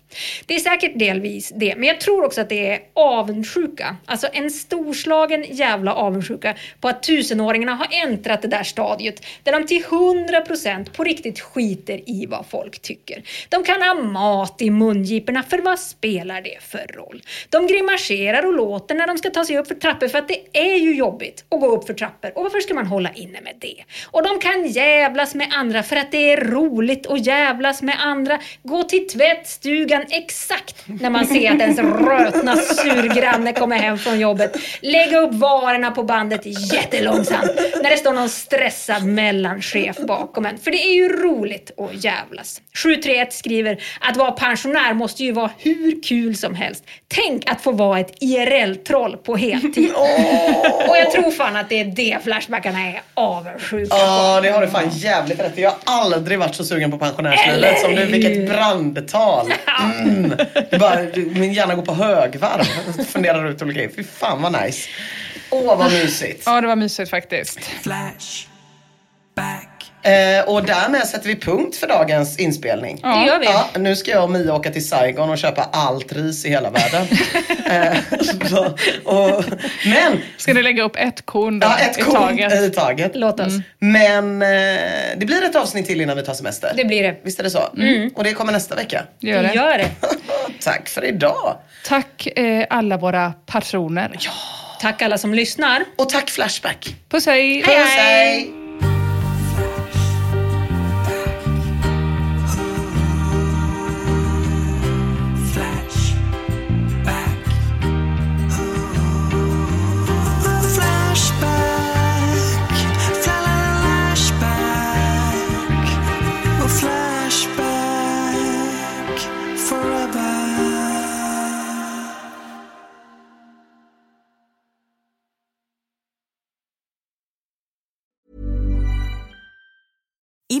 Det är säkert delvis det, men jag tror också att det är avundsjuka. Alltså en storslagen jävla avundsjuka på att tusenåringarna har äntrat det där stadiet där de till 100% på riktigt skiter i vad folk tycker. De kan ha mat i mungiporna, för vad spelar det för roll? De grimaserar och låter när de ska ta sig upp för trappor för att det är ju jobbigt att gå upp för trappor och varför ska man hålla inne med det? Och de kan jävlas med andra för att det är roligt att jävlas med andra. Gå till tvättstugan exakt när man ser att ens rötna surgranne kommer hem från jobbet. Lägga upp varorna på bandet jättelångsamt när det står någon stressad mellanchef bakom en. För det är ju roligt att jävlas. 731 skriver att vara pensionär måste ju vara hur kul som helst. Tänk att få vara ett IRL-troll på heltid. Och jag tror fan att det är det Flashbackarna är avundsjuka på. Ja, det har du fan jävligt rätt. Jag har aldrig varit så sugen på pensionärslivet som du. Vilket brandtal. Mm. Det bara, min hjärna går på högvarv. Funderar ut olika grejer. Fy fan vad nice. Åh vad mysigt. Ja, det var mysigt faktiskt. Flash. Back. Eh, och därmed sätter vi punkt för dagens inspelning. Det gör vi. Ja, nu ska jag och Mia åka till Saigon och köpa allt ris i hela världen. eh, så, och, men, Ska ni lägga upp ett korn då, ja, ett i korn taget? i taget. Låt oss. Men eh, det blir ett avsnitt till innan vi tar semester. Det blir det. Visst är det så? Och det kommer nästa vecka. Gör det. Gör det. Tack för idag. Tack eh, alla våra patroner. Tack alla som lyssnar. Och tack Flashback. Puss hej! Puss hej! Flash.